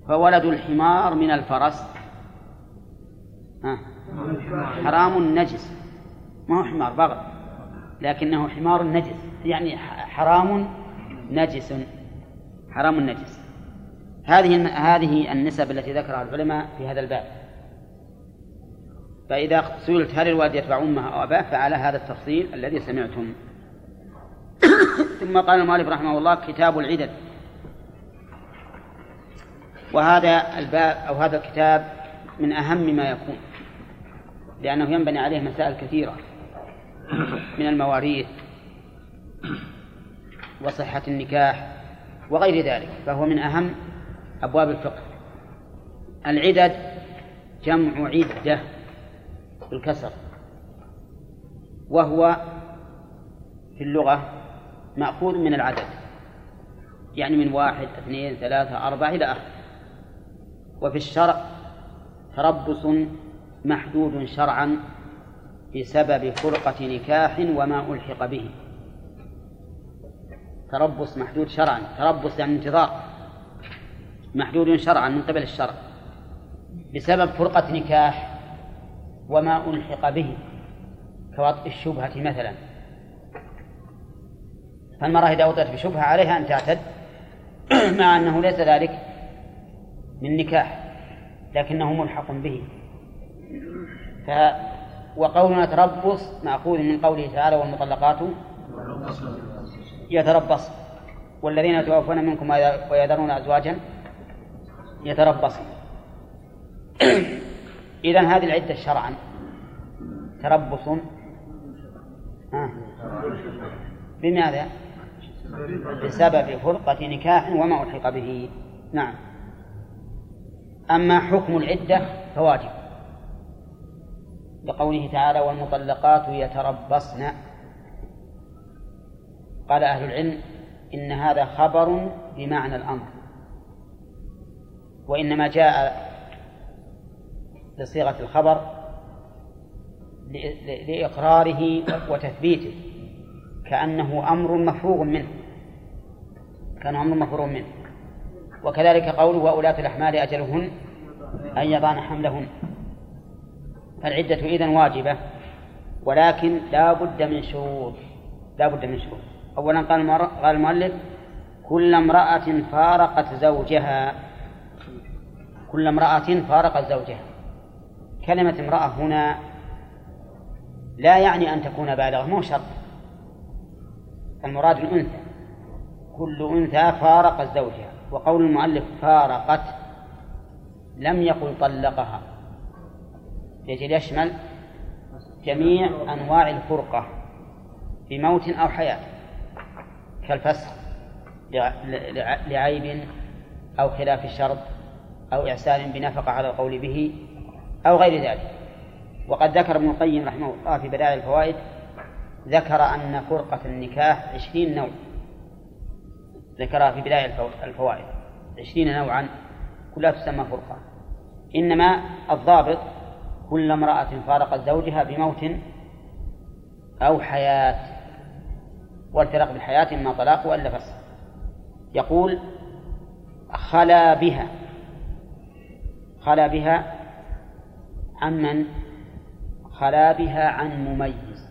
فولد الحمار من الفرس. حرام نجس ما هو حمار بغل لكنه حمار نجس. يعني حرام نجس. حرام نجس هذه هذه النسب التي ذكرها العلماء في هذا الباب. فإذا سئلت هل الوالد يتبع أمه أو أباه فعلى هذا التفصيل الذي سمعتم. ثم قال المؤلف رحمه الله كتاب العدد وهذا الباب أو هذا الكتاب من أهم ما يكون لأنه ينبني عليه مسائل كثيرة من المواريث وصحة النكاح وغير ذلك فهو من أهم أبواب الفقه. العدد جمع عدة بالكسر وهو في اللغة مأخوذ من العدد. يعني من واحد اثنين ثلاثة أربعة إلى آخره وفي الشرع تربص محدود شرعا بسبب فرقة نكاح وما ألحق به. تربص محدود شرعا. تربص يعني انتظار. محدود شرعا من قبل الشرع بسبب فرقة نكاح وما ألحق به. كوطء الشبهة مثلا. فالمرأة إذا وطئت بشبهة عليها أن تعتد مع أنه ليس ذلك من نكاح لكنه ملحق به. ف وقولنا تربص مأخوذ من قوله تعالى والمطلقات يتربص. والذين يتوفون منكم ويذرون أزواجا يتربصن إذا هذه العدة شرعا. تربص. بماذا؟ بسبب فرقة نكاح وما ألحق به. نعم. أما حكم العدة فواجب. لقوله تعالى والمطلقات يتربصن. قال أهل العلم إن هذا خبر بمعنى الأمر. وإنما جاء بصيغة الخبر لإقراره وتثبيته. كأنه أمر مفروغ منه. كان أمر مفروغ منه. وكذلك قوله وأولاة الأحمال أجلهن أن يضعن حملهن. فالعدة إذن واجبة ولكن لا بد من شروط. لا بد من شروط. أولا قال قال المؤلف كل امرأة فارقت زوجها. كل امرأة فارقت زوجها. كلمة امرأة هنا لا يعني أن تكون بالغة مو شرط. المراد الأنثى. كل أنثى فارقت زوجها وقول المؤلف فارقت لم يقل طلقها. يجب يشمل جميع أنواع الفرقة بموت أو حياة كالفسخ لعيب أو خلاف الشرط أو إحسان بنفقة على القول به أو غير ذلك. وقد ذكر ابن القيم رحمه الله في بدائع الفوائد ذكر أن فرقة النكاح عشرين نوع. ذكرها في بداية الفوائد. عشرين نوعا كلها تسمى فرقة. إنما الضابط كل امرأة فارقت زوجها بموت أو حياة والفرق بالحياة إما طلاق وإلا فسخ. يقول خلا بها. خلا بها عن من؟ خلا بها عن مميز.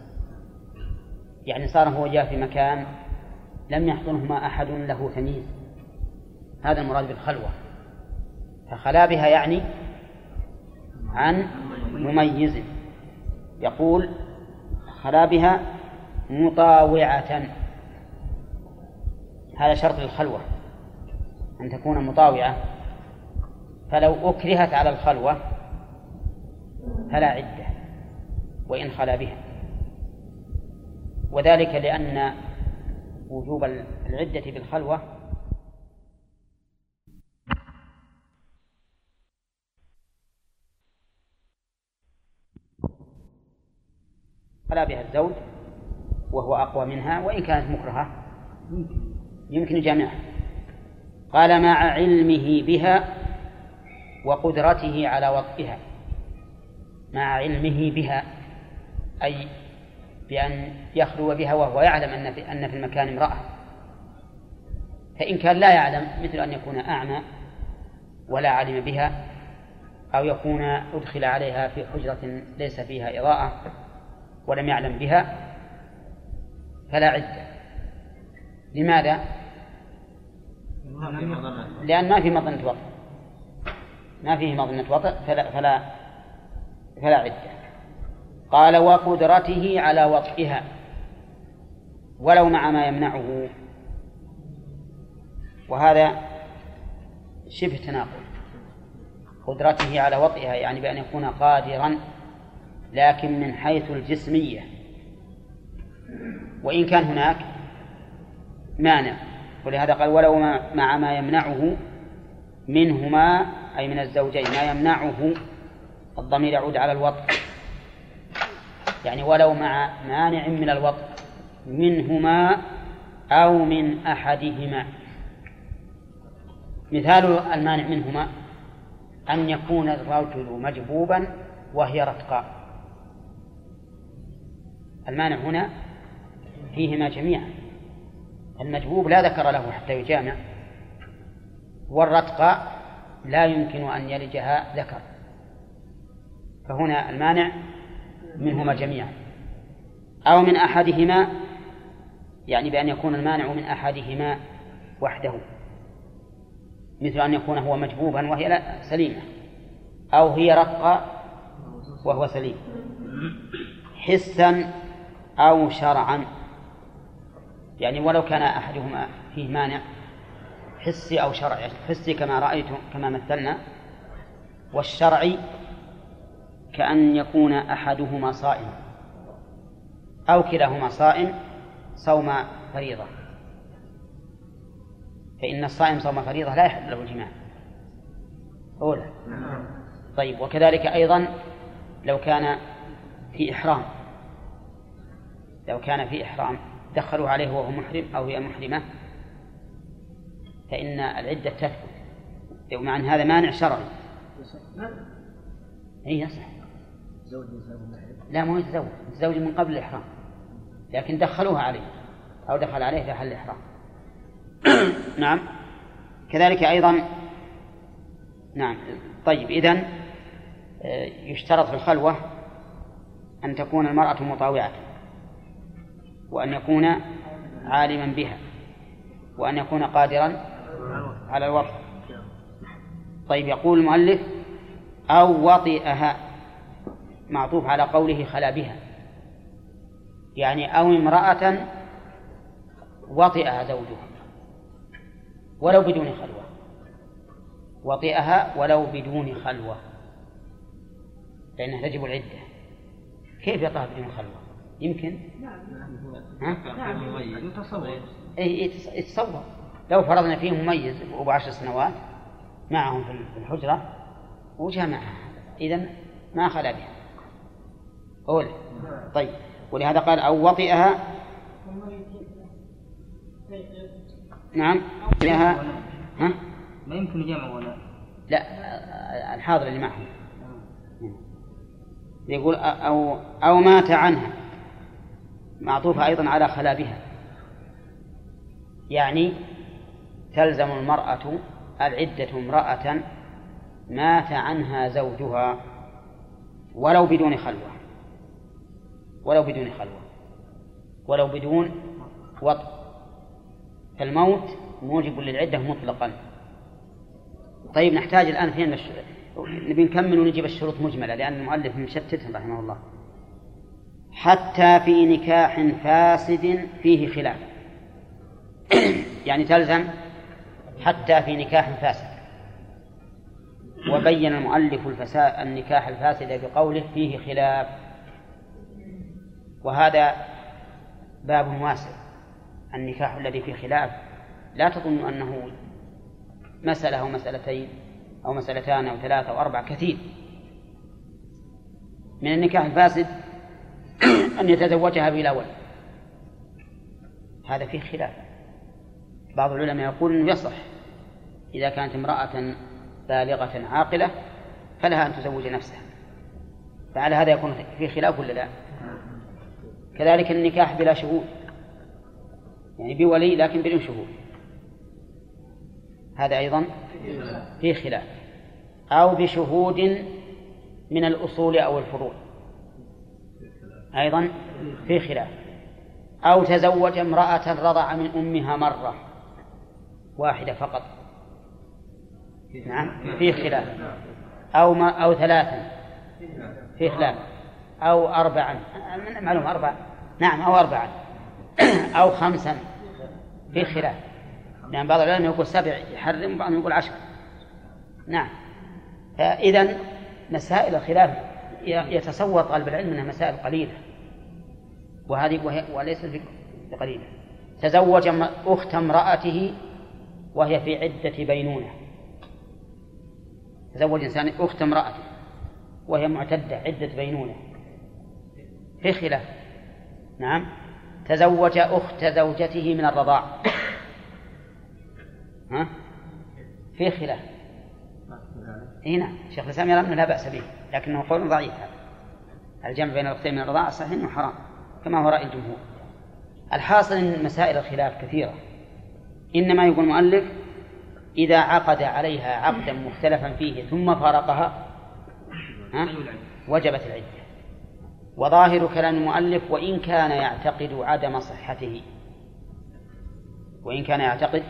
يعني صار هو جاء في مكان لم يحضنهما أحد له تمييز. هذا المراد بالخلوة. فخلا بها يعني عن مميز. يقول خلا بها مطاوعة. هذا شرط للخلوة أن تكون مطاوعة. فلو أكرهت على الخلوة فلا عدة وإن خلا بها. وذلك لأن وجوب العدة بالخلوة خلا بها الزوج وهو أقوى منها وإن كانت مكرهة يمكن جميعها قال مع علمه بها وقدرته على وطئها مع علمه بها أي بأن يخلو بها وهو يعلم أن في, أن في المكان امرأة. فإن كان لا يعلم مثل أن يكون أعمى ولا علم بها أو يكون أدخل عليها في حجرة ليس فيها إضاءة ولم يعلم بها فلا عدة. لماذا؟ لأن ما في مظنة وطئ ما فيه مظنة وطئ فلا فلا فلا عدة. قال وقدرته على وطئها ولو مع ما يمنعه. وهذا شبه تناقض. قدرته على وطئها يعني بأن يكون قادرا لكن من حيث الجسمية. وإن كان هناك مانع. ولهذا قال ولو مع ما يمنعه منهما أي من الزوجين ما يمنعه الضمير يعود على الوطء يعني ولو مع مانع من الوطء منهما أو من أحدهما. مثال المانع منهما أن يكون الرجل مجبوبا وهي رتقاء. المانع هنا فيهما جميعا. المجبوب لا ذكر له حتى يجامع والرتقاء لا يمكن أن يلجها ذكر. فهنا المانع منهما جميعا. أو من أحدهما يعني بأن يكون المانع من أحدهما وحده. مثل أن يكون هو مجبوبا وهي لا سليمة. أو هي رقة وهو سليم. حسا أو شرعا. يعني ولو كان أحدهما فيه مانع حسي أو شرعي حسي كما رأيتم كما مثلنا. والشرعي كأن يكون أحدهما صائما أو كلاهما صائم صوم فريضة. فإن الصائم صوم فريضة لا يحل له الجماع. أولى طيب وكذلك أيضا لو كان في إحرام. لو كان في إحرام دخلوا عليه وهو محرم أو هي محرمة فإن العدة تثبت. ومع أن هذا مانع شرعي. أي يصح. لا مو يتزوج يتزوج من قبل الإحرام. لكن دخلوها عليه. أو دخل عليه في حل الإحرام. نعم. كذلك أيضا نعم. طيب إذن آه، يشترط في الخلوة أن تكون المرأة مطاوعة. وأن يكون عالما بها. وأن يكون قادرا على الوطء طيب يقول المؤلف أو وطئها. معطوف على قوله خلا بها. يعني أو امرأة وطئها زوجها ولو بدون خلوة. وطئها ولو بدون خلوة. لأنها تجب العدة. كيف يطأها بدون خلوة؟ يمكن؟ ها؟ إيه يتصور. لو فرضنا فيه مميز أبو عشر سنوات معهم في الحجرة وجمعها. إذا ما خلا بها. أولى طيب. ولهذا قال أو وطئها. نعم. فيها ها؟ ما يمكن جمع ولا؟ لا. الحاضر اللي معهم. يقول أو أو مات عنها. معطوفة أيضا على خلا بها يعني تلزم المرأة العدة امرأة مات عنها زوجها ولو بدون خلوة. ولو بدون خلوة. ولو بدون وطء فالموت موجب للعدة مطلقا. طيب نحتاج الآن فين الش... نبي نكمل ونجيب الشروط مجملة لأن المؤلف مشتتهم رحمه الله. حتى في نكاح فاسد فيه خلاف. يعني تلزم حتى في نكاح فاسد. وبين المؤلف الفساد النكاح الفاسد بقوله فيه خلاف. وهذا باب واسع النكاح الذي فيه خلاف. لا تظن أنه مسألة أو مسألتين أو مسألتان أو ثلاثة أو أربعة كثير. من النكاح الفاسد أن يتزوجها بلا ولد. هذا فيه خلاف. بعض العلماء يقول أنه يصح. إذا كانت امرأة بالغة عاقلة فلها أن تزوج نفسها. فعلى هذا يكون في خلاف ولا لا؟ كذلك النكاح بلا شهود. يعني بولي لكن بدون شهود. هذا أيضا في خلاف. أو بشهود من الأصول أو الفروع. أيضا في خلاف. أو تزوج امرأة رضع من أمها مرة واحدة فقط. نعم في خلاف. أو ما أو ثلاثا. في خلاف. أو أربعا. معلوم أربعة نعم أو أربعا. أو خمسا. في خلاف. لأن بعض العلماء يقول سبع يحرم وبعضهم يقول عشر. نعم. إذا مسائل الخلاف يتصور طالب العلم أنها مسائل قليلة. وهذه وهي وليست بقليلة تزوج أخت امرأته وهي في عدة بينونة. تزوج إنسان أخت امرأته وهي معتدة عدة بينونة. في خلاف. نعم. تزوج أخت زوجته من الرضاع. ها؟ في خلاف. إي نعم. شيخ الإسلام يرى أنه لا بأس به لكنه قول ضعيف هذا. الجمع بين الأختين من الرضاعه صحيح إنه حرام كما هو رأي الجمهور. الحاصل إن مسائل الخلاف كثيرة. إنما يقول المؤلف إذا عقد عليها عقدا مختلفا فيه ثم فارقها ها؟ وجبت العدة. وظاهر كلام المؤلف وإن كان يعتقد عدم صحته. وإن كان يعتقد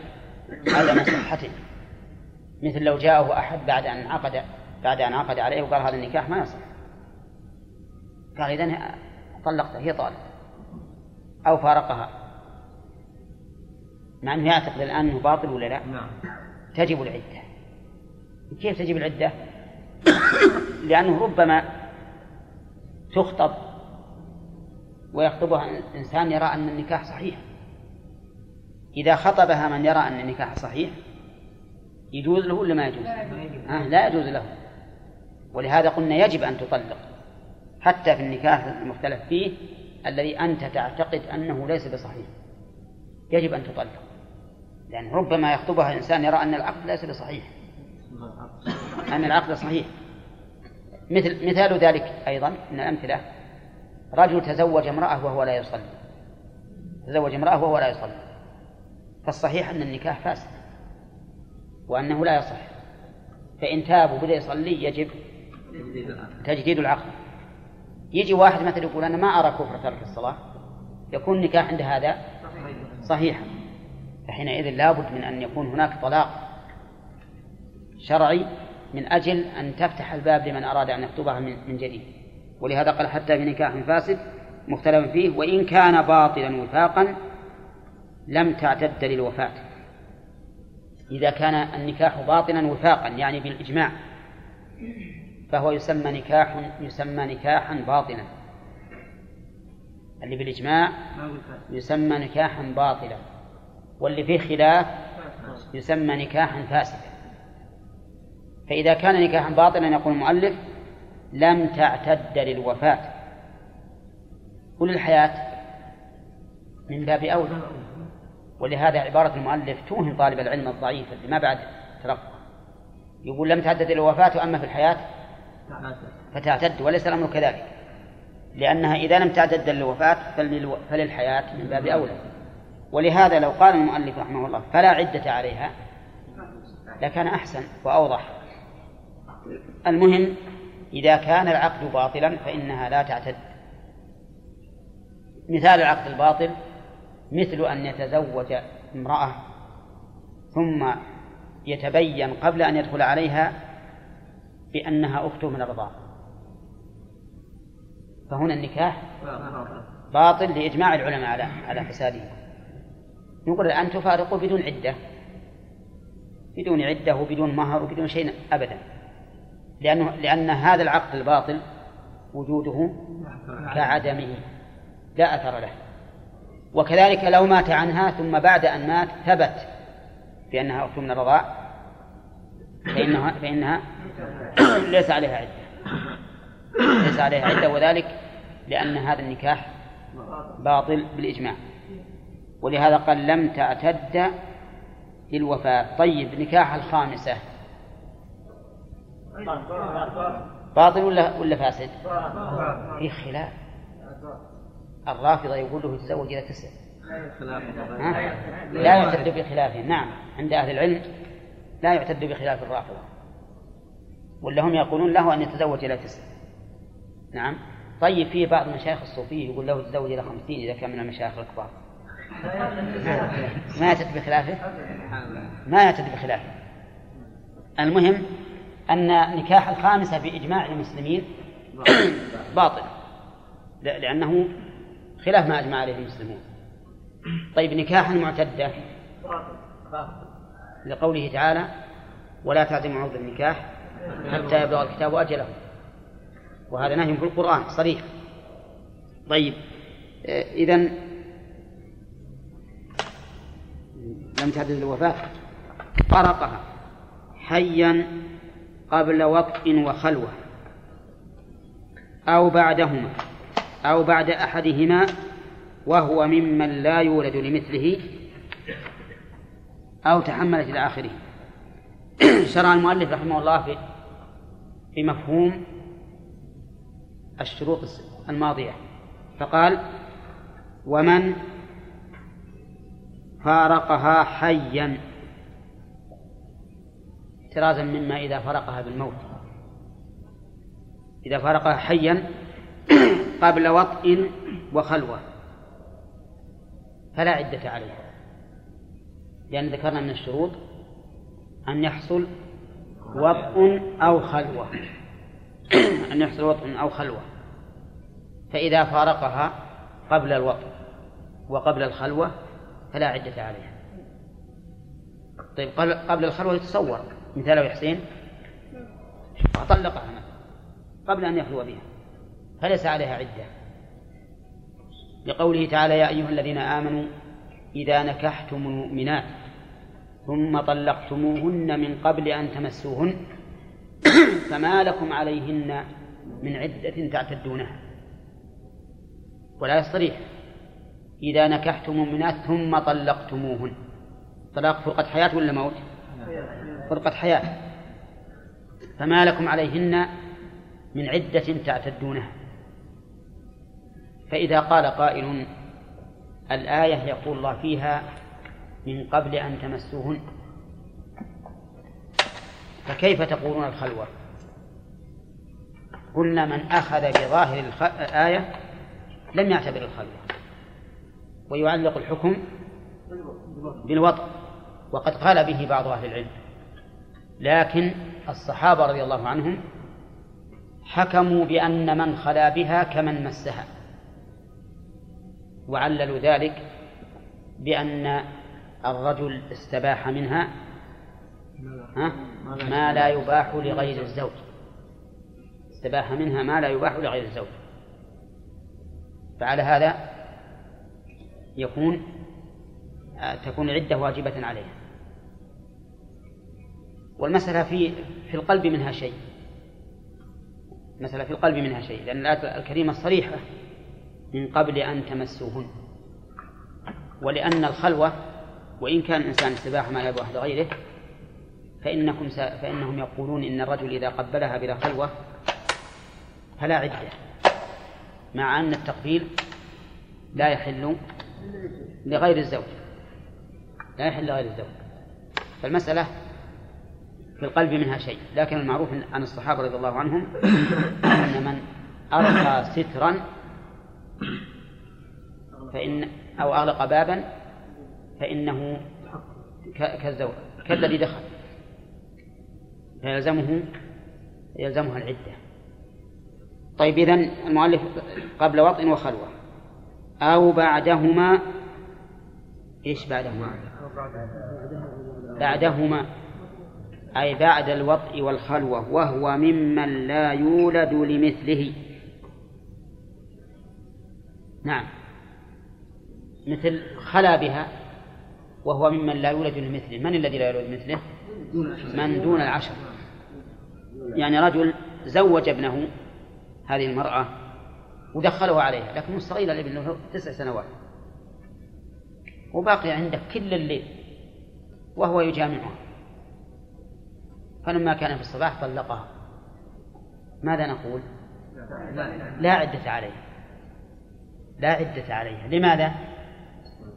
عدم صحته. مثل لو جاءه أحد بعد أن عقد بعد أن عقد عليه وقال هذا النكاح ما يصح. قال إذن طلقتها هي طالق أو فارقها. مع أنه يعتقد الآن أنه باطل ولا لا؟ نعم. تجب العدة. كيف تجب العدة؟ لأنه ربما تخطب ويخطبها إنسان يرى أن النكاح صحيح. إذا خطبها من يرى أن النكاح صحيح يجوز له ولا ما يجوز؟ آه لا يجوز له. ولهذا قلنا يجب أن تطلق حتى في النكاح المختلف فيه الذي أنت تعتقد أنه ليس بصحيح. يجب أن تطلق. لأن ربما يخطبها إنسان يرى أن العقد ليس بصحيح. أن العقد صحيح. مثل مثال ذلك أيضا من الأمثلة. رجل تزوج امرأة وهو لا يصلي. تزوج امرأة وهو لا يصلي. فالصحيح أن النكاح فاسد وأنه لا يصح. فإن تاب وبدأ يصلي يجب تجديد العقد. يجي واحد مثلا يقول أنا ما أرى كفر ترك الصلاة. يكون النكاح عند هذا صحيحا. فحينئذ لابد من أن يكون هناك طلاق شرعي من أجل أن تفتح الباب لمن أراد أن يخطبها من جديد. ولهذا قال حتى في نكاح فاسد مختلف فيه وإن كان باطلا وفاقا لم تعتد للوفاة. إذا كان النكاح باطلا وفاقا يعني بالإجماع فهو يسمى نكاح يسمى نكاحا باطلا. اللي بالإجماع يسمى نكاحا باطلا واللي فيه خلاف يسمى نكاحا فاسدا. فإذا كان نكاحا باطلا يقول المؤلف لم تعتد للوفاة. وللحياة من باب أولى ولهذا عبارة المؤلف توهم طالب العلم الضعيف اللي ما بعد ترقى يقول لم تعتد الوفاة أما في الحياة فتعتد وليس الأمر كذلك. لأنها إذا لم تعتد للوفاة فللحياة من باب أولى ولهذا لو قال المؤلف رحمه الله فلا عدة عليها لكان أحسن وأوضح. المهم إذا كان العقد باطلا فإنها لا تعتد. مثال العقد الباطل مثل أن يتزوج امرأة ثم يتبين قبل أن يدخل عليها بأنها أخته من الرضاعة فهنا النكاح باطل لإجماع العلماء على على فساده نقول الآن تفارقه بدون عدة. بدون عدة وبدون مهر وبدون شيء أبدا. لأنه لأن هذا العقد الباطل وجوده كعدمه. لا أثر له. وكذلك لو مات عنها ثم بعد أن مات ثبت بأنها أخت من الرضاع فإنها فإنها ليس عليها عدة. ليس عليها عدة وذلك لأن هذا النكاح باطل بالإجماع. ولهذا قال لم تعتد للوفاة. طيب نكاح الخامسة. باطل ولا ولا فاسد؟ في خلاف. الرافضة يقول له يتزوج إلى تسع. لا يعتد بخلافهم نعم عند أهل العلم لا يعتد بخلاف الرافضة. ولا هم يقولون له أن يتزوج إلى تسع. نعم. طيب في بعض مشايخ الصوفية يقول له تزوج إلى خمسين إذا كان من المشايخ الكبار. ما يعتد بخلافه؟ ما يعتد بخلافه. المهم أن نكاح الخامسة بإجماع المسلمين باطل لأنه خلاف ما أجمع عليه المسلمون. طيب نكاح المعتدة لقوله تعالى ولا تعزموا عقد النكاح حتى يبلغ الكتاب أجله. وهذا نهي في القرآن صريح. طيب إذا لم تحدث الوفاة طرقها حيا قبل وطء وخلوة. أو بعدهما. أو بعد أحدهما وهو ممن لا يولد لمثله أو تحملت إلى آخره. شرع المؤلف رحمه الله في في مفهوم الشروط الماضية. فقال ومن فارقها حيا احترازا مما إذا فرقها بالموت. إذا فارقها حيا قبل وطء وخلوة. فلا عدة عليها. لأن ذكرنا من الشروط أن يحصل وطء أو خلوة. أن يحصل وطء أو خلوة. فإذا فارقها قبل الوطء وقبل الخلوة فلا عدة عليها. طيب قبل الخلوة يتصور. مثاله حسين؟ فطلقها قبل أن يخلو بها. فليس عليها عدة. لقوله تعالى يا أيها الذين آمنوا إذا نكحتم المؤمنات ثم طلقتموهن من قبل أن تمسوهن فما لكم عليهن من عدة تعتدونها. ولا يصريح إذا نكحتم المؤمنات ثم طلقتموهن. طلاق فرقة حياة ولا موت؟ فرقة حياة فما لكم عليهن من عدة تعتدونها. فإذا قال قائل الآية يقول الله فيها من قبل أن تمسوهن. فكيف تقولون الخلوة؟ قلنا من أخذ بظاهر الآية لم يعتبر الخلوة. ويعلق الحكم بالوضع وقد قال به بعض أهل العلم. لكن الصحابة رضي الله عنهم حكموا بأن من خلا بها كمن مسها وعللوا ذلك بأن الرجل استباح منها ها؟ ما لا يباح لغير الزوج استباح منها ما لا يباح لغير الزوج. فعلى هذا يكون تكون العدة واجبة عليها. والمسألة في في القلب منها شيء. مسألة في القلب منها شيء لأن الآية الكريمة صريحة من قبل أن تمسوهن. ولأن الخلوة وإن كان الإنسان استباح ما يباح لغيره فإنكم س... فإنهم يقولون إن الرجل إذا قبلها بلا خلوة فلا عدة مع أن التقبيل لا يحل لغير الزوج. لا يحل لغير الزوج. فالمسألة في القلب منها شيء لكن المعروف عن الصحابة رضي الله عنهم أن من أرقى سترا فإن أو أغلق بابا فإنه كالزوج كالذي دخل فيلزمه يلزمها العدة. طيب إذن المؤلف قبل وطء وخلوة أو بعدهما إيش بعدهما؟ بعدهما. أي بعد الوطء والخلوة وهو ممن لا يولد لمثله. نعم. مثل خلا بها وهو ممن لا يولد لمثله. من الذي لا يولد لمثله؟ من دون العشر. يعني رجل زوج ابنه هذه المرأة ودخله عليها لكنه صغير الابن له تسع سنوات. وباقي عنده كل الليل وهو يجامعها فلما كان في الصباح طلقها. ماذا نقول؟ لا عدة عليه لا عدة عليها. لماذا؟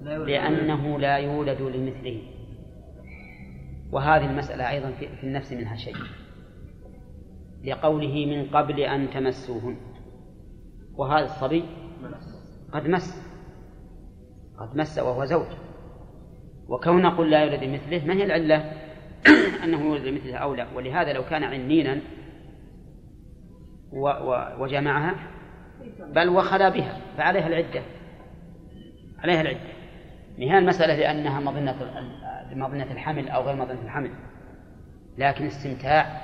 لأنه لا يولد لمثله. وهذه المسألة أيضا في النفس منها شيء. لقوله من قبل أن تمسوهن. وهذا الصبي قد مس. قد مس وهو زوج. وكون نقول لا يولد مثله ما هي العلة؟ أنه يولد مثله أو لا ولهذا لو كان عنينا وجمعها بل وخلا بها فعليها العدة. عليها العدة. هي المسألة لأنها مظنة مظنة الحمل أو غير مظنة الحمل. لكن استمتاع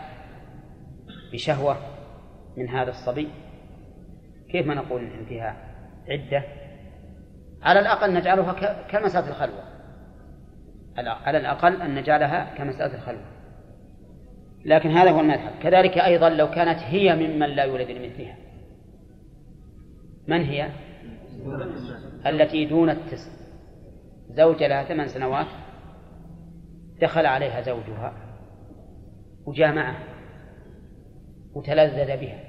بشهوة من هذا الصبي. كيف ما نقول إن فيها عدة؟ على الأقل نجعلها كمسألة الخلوة. على الأقل أن نجعلها كمسألة الخلوة. لكن هذا هو المذهب. كذلك أيضا لو كانت هي ممن لا يولد لمثلها. من هي؟ التي دون التسع. زوج لها ثمان سنوات دخل عليها زوجها وجامعها وتلذذ بها.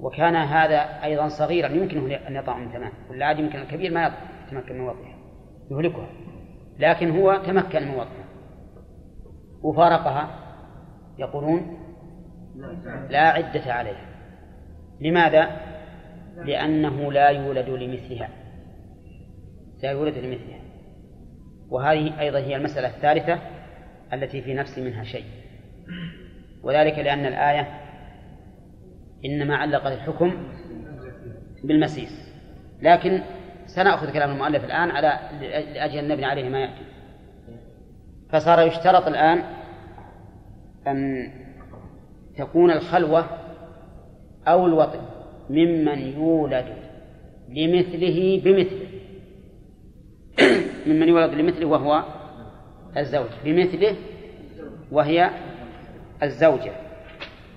وكان هذا أيضا صغيرا يمكنه أن يطعم ثمان ولا عاد يمكن الكبير ما يتمكن من وضعها يهلكها. لكن هو تمكن من وضعها وفارقها يقولون لا عدة عليها. لماذا؟ لأنه لا يولد لمثلها. لا يولد لمثلها. وهذه أيضا هي المسألة الثالثة التي في نفس منها شيء. وذلك لأن الآية إنما علقت الحكم بالمسيس. لكن سنأخذ كلام المؤلف الآن على لأجل أن نبني عليه ما يأتي. فصار يشترط الآن أن تكون الخلوة أو الوطن ممن يولد لمثله بمثله. ممن يولد لمثله وهو الزوج. بمثله وهي الزوجة.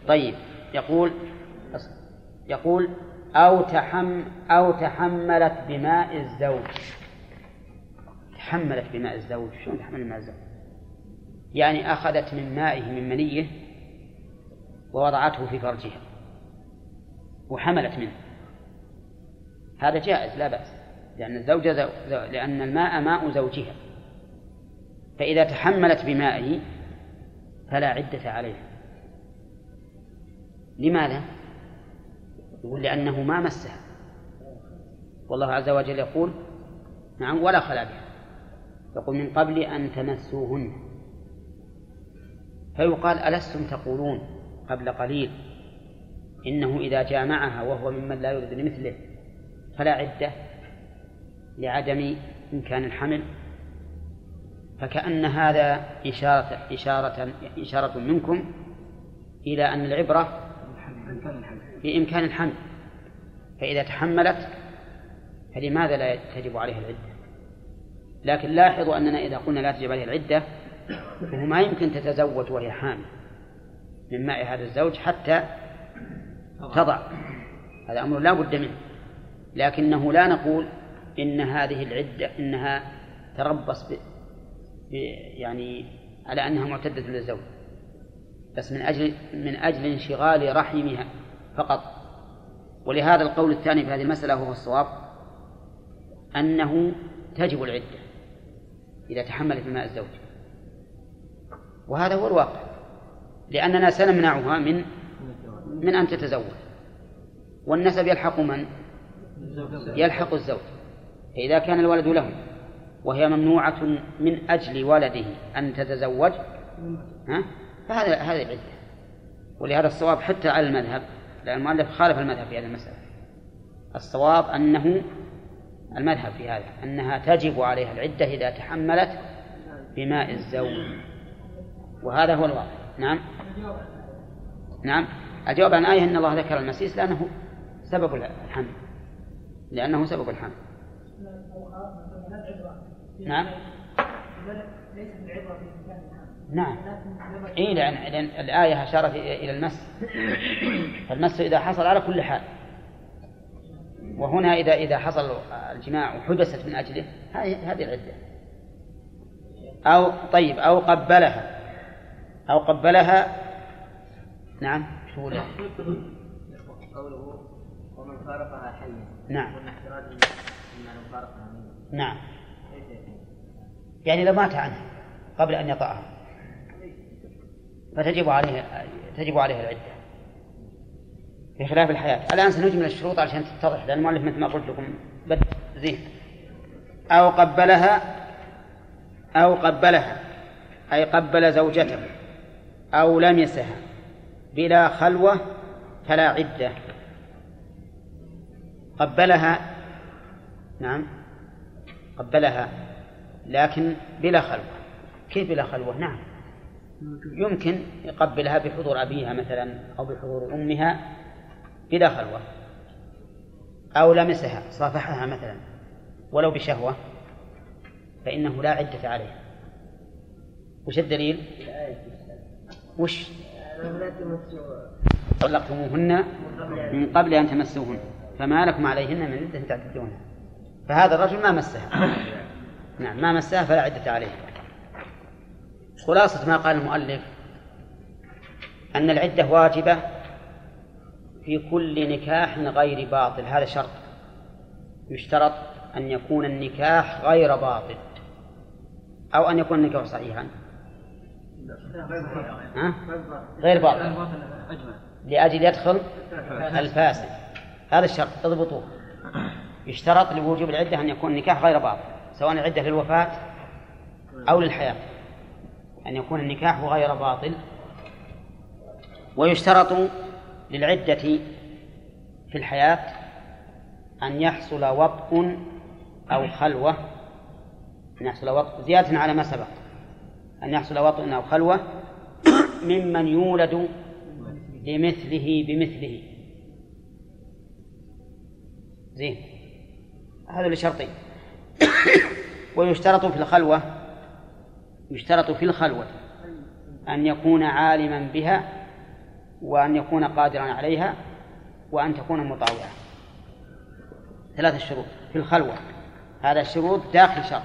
طيب يقول يقول أو تحم أو تحملت بماء الزوج. تحملت بماء الزوج. شلون تحمل بماء الزوج؟ يعني أخذت من مائه من منيه ووضعته في فرجها. وحملت منه. هذا جائز لا بأس. لأن الزوجة زو... لأن الماء ماء زوجها. فإذا تحملت بمائه فلا عدة عليها. لماذا؟ يقول لأنه ما مسها والله عز وجل يقول نعم ولا خلا بها. يقول من قبل أن تمسوهن. فيقال ألستم تقولون قبل قليل إنه إذا جامعها وهو ممن لا يريد لمثله فلا عدة لعدم إمكان الحمل. فكأن هذا إشارة إشارة إشارة منكم إلى أن العبرة بإمكان الحمل. فإذا تحملت فلماذا لا تجب عليها العدة؟ لكن لاحظوا أننا إذا قلنا لا تجب عليها العدة فهو ما يمكن تتزوج وهي حامل من ماء هذا الزوج حتى تضع. هذا أمر لا بد منه. لكنه لا نقول إن هذه العدة إنها تربص ب... يعني على أنها معتدة للزوج. بس من أجل من أجل انشغال رحمها فقط ولهذا القول الثاني في هذه المسألة هو الصواب أنه تجب العدة إذا تحملت ماء الزوج وهذا هو الواقع لأننا سنمنعها من من أن تتزوج والنسب يلحق من؟ يلحق الزوج فإذا كان الولد له وهي ممنوعة من أجل ولده أن تتزوج ها؟ فهذا هذه العدة ولهذا الصواب حتى على المذهب لأن المؤلف خالف المذهب في هذه المسألة. الصواب أنه المذهب في هذا أنها تجب عليها العدة إذا تحملت بماء الزوج وهذا هو الواقع. نعم. نعم. الجواب عن آية أن الله ذكر المسيس لأنه سبب الحمل. لأنه سبب الحمل. نعم. نعم. إي لأن, لأن الآية أشارت إلى المس. فالمس إذا حصل على كل حال. وهنا إذا إذا حصل الجماع وحدثت من أجله هذه هذه العدة. أو طيب أو قبلها. أو قبلها. نعم. شو قوله ومن فارقها حيا نعم. احتراز من فارقها نعم. يعني لو مات عنها قبل أن يطأها. فتجب عليه تجب عليه العدة. بخلاف الحياة. الآن سنجمل الشروط عشان تتضح لأن المؤلف مثل ما قلت لكم بد زين أو قبلها أو قبلها أي قبل زوجته أو لمسها بلا خلوة فلا عدة. قبلها نعم قبلها لكن بلا خلوة. كيف بلا خلوة؟ نعم. يمكن يقبلها بحضور أبيها مثلا أو بحضور أمها بلا خلوة أو لمسها صافحها مثلا ولو بشهوة فإنه لا عدة عليه وش الدليل؟ وش؟ طلقتموهن من قبل أن تمسوهن فما لكم عليهن من عدة تعتدونها فهذا الرجل ما مسها نعم ما مسها فلا عدة عليه خلاصة ما قال المؤلف أن العدة واجبة في كل نكاح غير باطل هذا شرط. يشترط أن يكون النكاح غير باطل أو أن يكون النكاح صحيحا؟ غير باطل. لأجل يدخل الفاسد. هذا الشرط اضبطوه. يشترط لوجوب العدة أن يكون النكاح غير باطل سواء العدة للوفاة أو للحياة. أن يكون النكاح غير باطل. ويشترط للعدة في الحياة أن يحصل وطء أو خلوة. أن يحصل وطء زيادة على ما سبق. أن يحصل وطء أو خلوة ممن يولد لمثله بمثله. زين. هذا لشرطين. ويشترط في الخلوة يشترط في الخلوة أن يكون عالما بها وأن يكون قادرا عليها وأن تكون مطاوعة. ثلاثة شروط في الخلوة. هذا الشروط داخل شرط.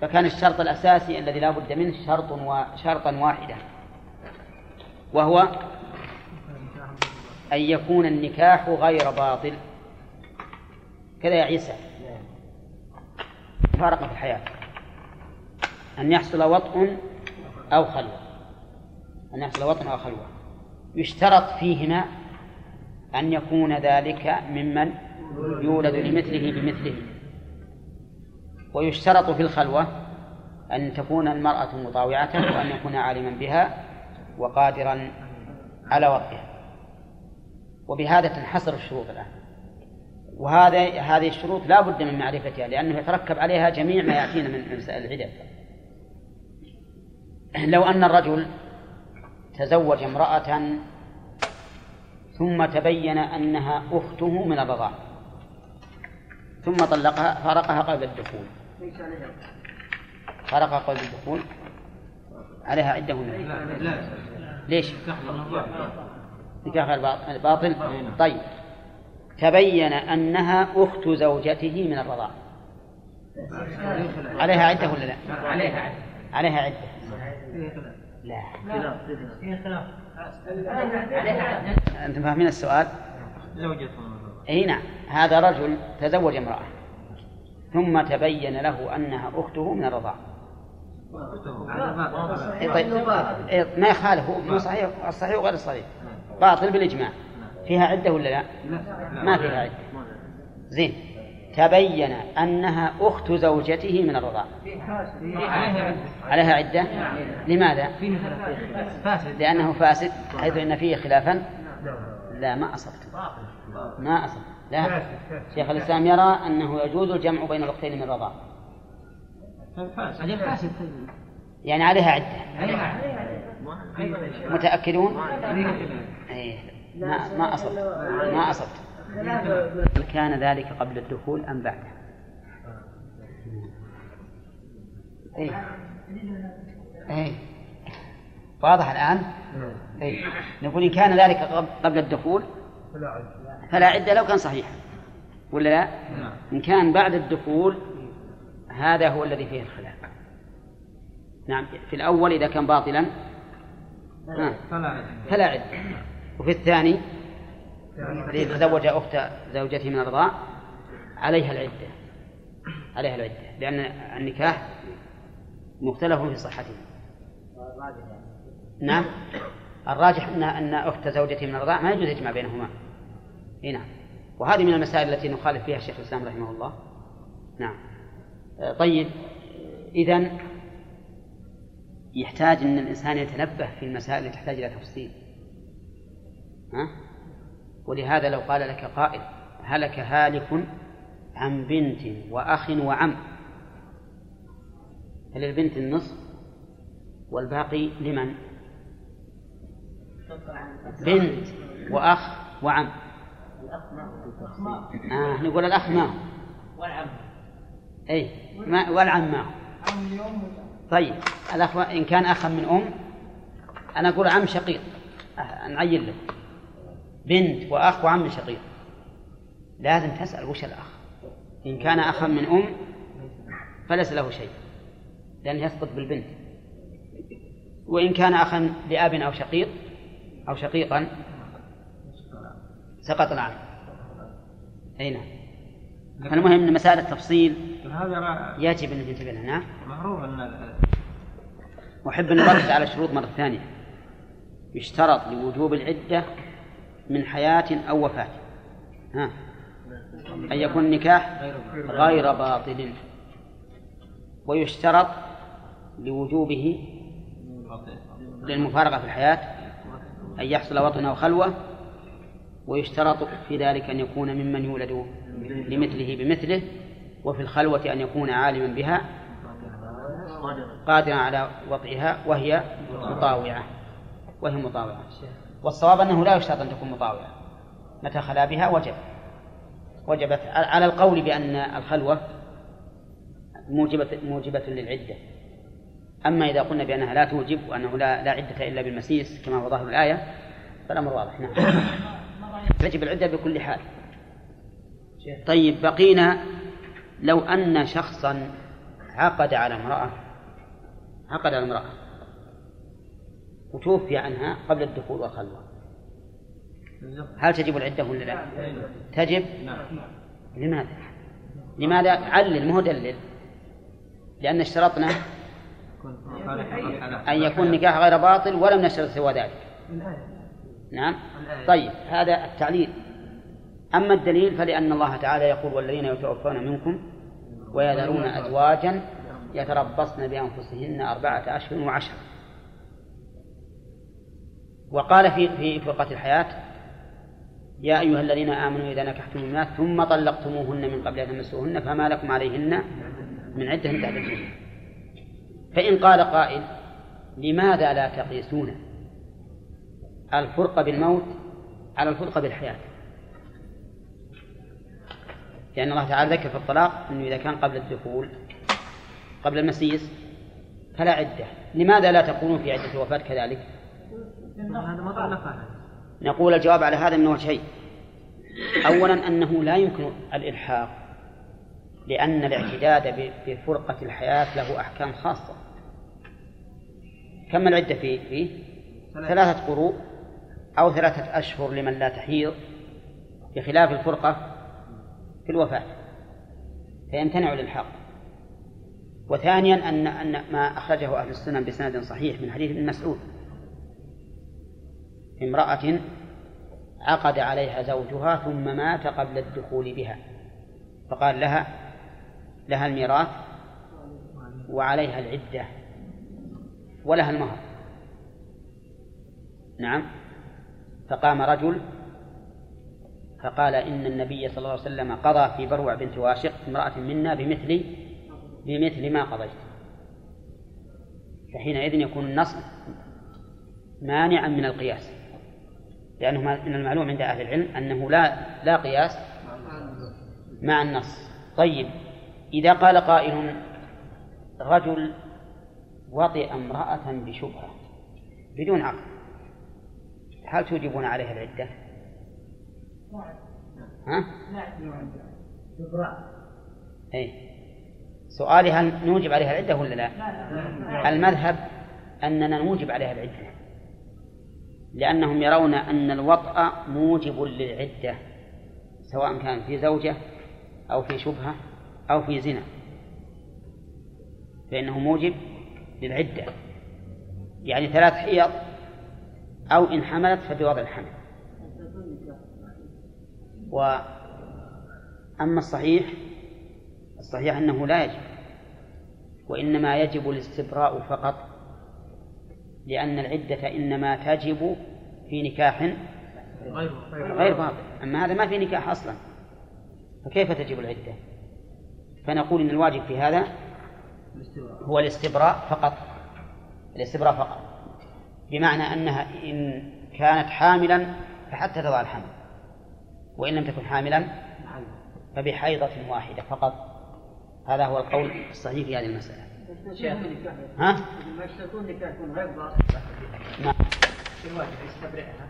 فكان الشرط الأساسي الذي لا بد منه شرط وشرطا واحدا. وهو أن يكون النكاح غير باطل. كذا يا عيسى. فارق في الحياة. أن يحصل وطء أو خلوة. أن يحصل وطء أو خلوة. يشترط فيهما أن يكون ذلك ممن يولد لمثله بمثله. ويشترط في الخلوة أن تكون المرأة مطاوعة وأن يكون عالما بها وقادرا على وقتها وبهذا تنحصر الشروط الآن. وهذا هذه الشروط لا بد من معرفتها لأنه يتركب عليها جميع ما يأتينا من مسائل العدة لو أن الرجل تزوج امرأة ثم تبين أنها أخته من الرضاع ثم طلقها فارقها قبل الدخول. فارقها قبل الدخول. عليها عدة لا ليش؟ نكاح غير باطل. طيب. تبين أنها أخت زوجته من الرضاع. عليها عدة ولا لا؟ عليها عدة. عليها عدة. لا. أنتم فاهمين السؤال؟ زوجة أي نعم. هذا رجل تزوج امرأة. ثم تبين له أنها أخته من الرضاعة طيب. ما يخالف هو صحيح الصحيح وغير الصحيح. باطل بالإجماع. فيها عدة ولا لا؟ ما فيها عدة. زين. تبين أنها أخت زوجته من الرضاعة عليها عدة؟ لماذا؟ لأنه فاسد حيث إن فيه خلافا؟ لا. ما أصبت. ما أصبت. لا. شيخ الإسلام يرى أنه يجوز الجمع بين الأختين من الرضاعة يعني عليها عدة. متأكدون؟ إيه ما ما أصبت. ما أصبت. كان ذلك قبل الدخول أم بعده؟ إيه. إيه. واضح الآن؟ إيه. نقول إن كان ذلك قبل الدخول؟ فلا عدة. لو كان صحيحا ولا لا؟ إن كان بعد الدخول هذا هو الذي فيه الخلاف. نعم. في الأول إذا كان باطلا؟ فلا عدة. وفي الثاني؟ الذي تزوج أخت زوجته من الرضاع عليها العدة عليها العدة لأن النكاح مختلف في صحته نعم. الراجح أن أن أخت زوجته من الرضاع ما يجوز يجمع بينهما. إي نعم. وهذه من المسائل التي نخالف فيها الشيخ الإسلام رحمه الله. نعم. طيب. إذا يحتاج أن الإنسان يتنبه في المسائل التي تحتاج إلى تفصيل. ها؟ ولهذا لو قال لك قائل هلك هالك عن بنت وأخ وعم. فللبنت النصف والباقي لمن؟ بنت وأخ وعم. آه نقول الأخ ما هو؟ والعم أي ما والعم ما هو؟ طيب الأخ إن كان أخا من أم أنا أقول عم شقيق. أه، نعين له. بنت وأخ وعم شقيق. لازم تسأل وش الأخ؟ إن كان أخا من أم فليس له شيء لأنه يسقط بالبنت. وإن كان أخا لأب أو شقيق أو شقيقا سقط العام أي نعم. المهم أن مسائل التفصيل يجب أن ننتبه لها نعم. معروف أن أحب أن نركز على الشروط مرة ثانية. يشترط لوجوب العدة من حياة أو وفاة. ها؟ أن يكون النكاح غير باطل. ويشترط لوجوبه للمفارقة في الحياة أن يحصل وطن أو خلوة. ويشترط في ذلك أن يكون ممن يولد لمثله بمثله وفي الخلوة أن يكون عالما بها قادرا على وطئها وهي مطاوعة. وهي مطاوعة. والصواب أنه لا يشترط أن تكون مطاوعة. متى خلا بها؟ وجب. وجبت على القول بأن الخلوة موجبة موجبة للعدة. أما إذا قلنا بأنها لا توجب وأنه لا لا عدة إلا بالمسيس كما هو ظاهر الآية فالأمر واضح. نعم. تجب العدة بكل حال. طيب بقينا لو أن شخصا عقد على امرأة عقد على امرأة. وتوفي عنها قبل الدخول والخلوة. هل تجب العدة ولا لا؟ تجب؟ لماذا؟ لماذا؟ علل مو دلل. لأن اشترطنا أن يكون نكاح غير باطل ولم نشترط سوى ذلك. نعم. طيب هذا التعليل. أما الدليل فلأن الله تعالى يقول والذين يتوفون منكم ويذرون أزواجا يتربصن بأنفسهن أربعة أشهر وعشرة. وقال في في فرقة الحياة يا أيها الذين آمنوا إذا نكحتم المؤمنات ثم طلقتموهن من قبل أن تمسوهن فما لكم عليهن من عدة تعتدون فإن قال قائل لماذا لا تقيسون الفرقة بالموت على الفرقة بالحياة؟ لأن الله تعالى ذكر في الطلاق أنه إذا كان قبل الدخول قبل المسيس فلا عدة. لماذا لا تكونون في عدة الوفاة كذلك؟ نقول الجواب على هذا من وجهين أولا أنه لا يمكن الإلحاق لأن الاعتداد بفرقة الحياة له أحكام خاصة. كم العدة فيه؟ فيه ثلاثة. قروء أو ثلاثة أشهر لمن لا تحيض بخلاف الفرقة في الوفاة. فيمتنع الإلحاق. وثانيا أن أن ما أخرجه أهل السنن بسند صحيح من حديث ابن مسعود. امرأة عقد عليها زوجها ثم مات قبل الدخول بها. فقال لها لها الميراث وعليها العدة ولها المهر. نعم. فقام رجل فقال إن النبي صلى الله عليه وسلم قضى في بروع بنت واشق امرأة منا بمثل بمثل ما قضيت. فحينئذ يكون النص مانعا من القياس. لأنه من المعلوم عند أهل العلم أنه لا لا قياس مع النص طيب إذا قال قائل رجل وطئ امرأة بشبهة بدون عقل هل توجبون عليها العدة؟ ها؟ أي سؤالي هل نوجب عليها العدة ولا لا؟ المذهب أننا نوجب عليها العدة لأنهم يرون أن الوطأ موجب للعدة سواء كان في زوجة أو في شبهة أو في زنا. فإنه موجب للعدة. يعني ثلاث حيض أو إن حملت فبوضع الحمل. وأما الصحيح الصحيح أنه لا يجب وإنما يجب الاستبراء فقط. لأن العدة إنما تجب في نكاح غير باطل أما هذا ما في نكاح أصلا. فكيف تجب العدة؟ فنقول إن الواجب في هذا هو الاستبراء فقط. الاستبراء فقط. بمعنى أنها إن كانت حاملا فحتى تضع الحمل. وإن لم تكن حاملا فبحيضة واحدة فقط. هذا هو القول الصحيح في هذه المسألة. ها؟ ما يشترطون نكاح يكون غير باطل نعم. الواجب يستبرئها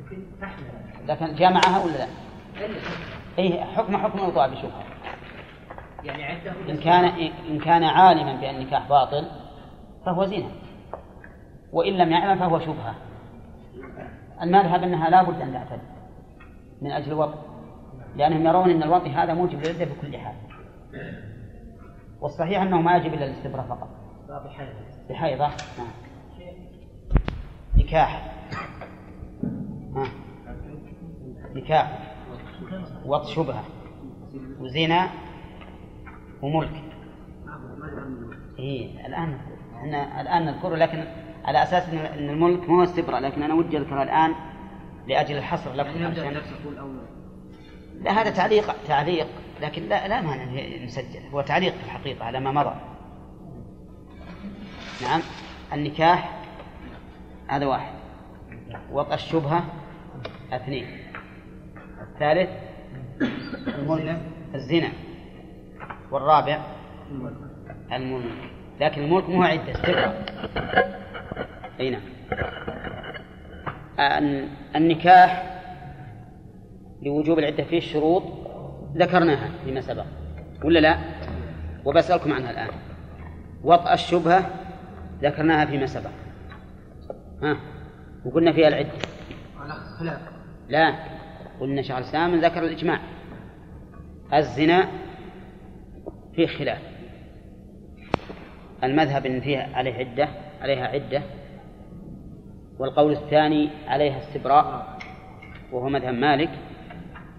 يمكن تحمل لكن جامعها ولا لا؟ اي حكم حكم الوضوء بشبهه يعني عدة إن كان إن كان عالما بان النكاح باطل فهو زنا. وإن لم يعلم فهو شبهة. المذهب أنها لا بد أن تعتد من أجل الوطء لأنهم يرون إن الوطء هذا موجب للعدة بكل حال. والصحيح أنه ما يجب إلا الاستبراء فقط. بحيضه نعم نكاح. ها. نكاح. وط شبهة. وزنا. وملك. إيه الآن إحنا الآن نذكره لكن على أساس أن الملك مو استبراء لكن أنا ودي أذكره الآن لأجل الحصر لكم لا هذا تعليق تعليق. لكن لا لا مانع نسجل هو تعليق في الحقيقة على ما مضى. نعم. النكاح هذا واحد. وطأ الشبهة اثنين. الثالث الزنا. والرابع الملك لكن الملك مو عدة استقرا أي نعم. النكاح لوجوب العدة فيه شروط ذكرناها فيما سبق. ولا لا؟ وبسألكم عنها الآن. وطأ الشبهة ذكرناها فيما سبق. ها؟ وقلنا فيها العدة لا قلنا شيخ الإسلام ذكر الإجماع. الزنا فيه خلاف. المذهب إن فيها عليه عدة عليها عدة. والقول الثاني عليها استبراء وهو مذهب مالك.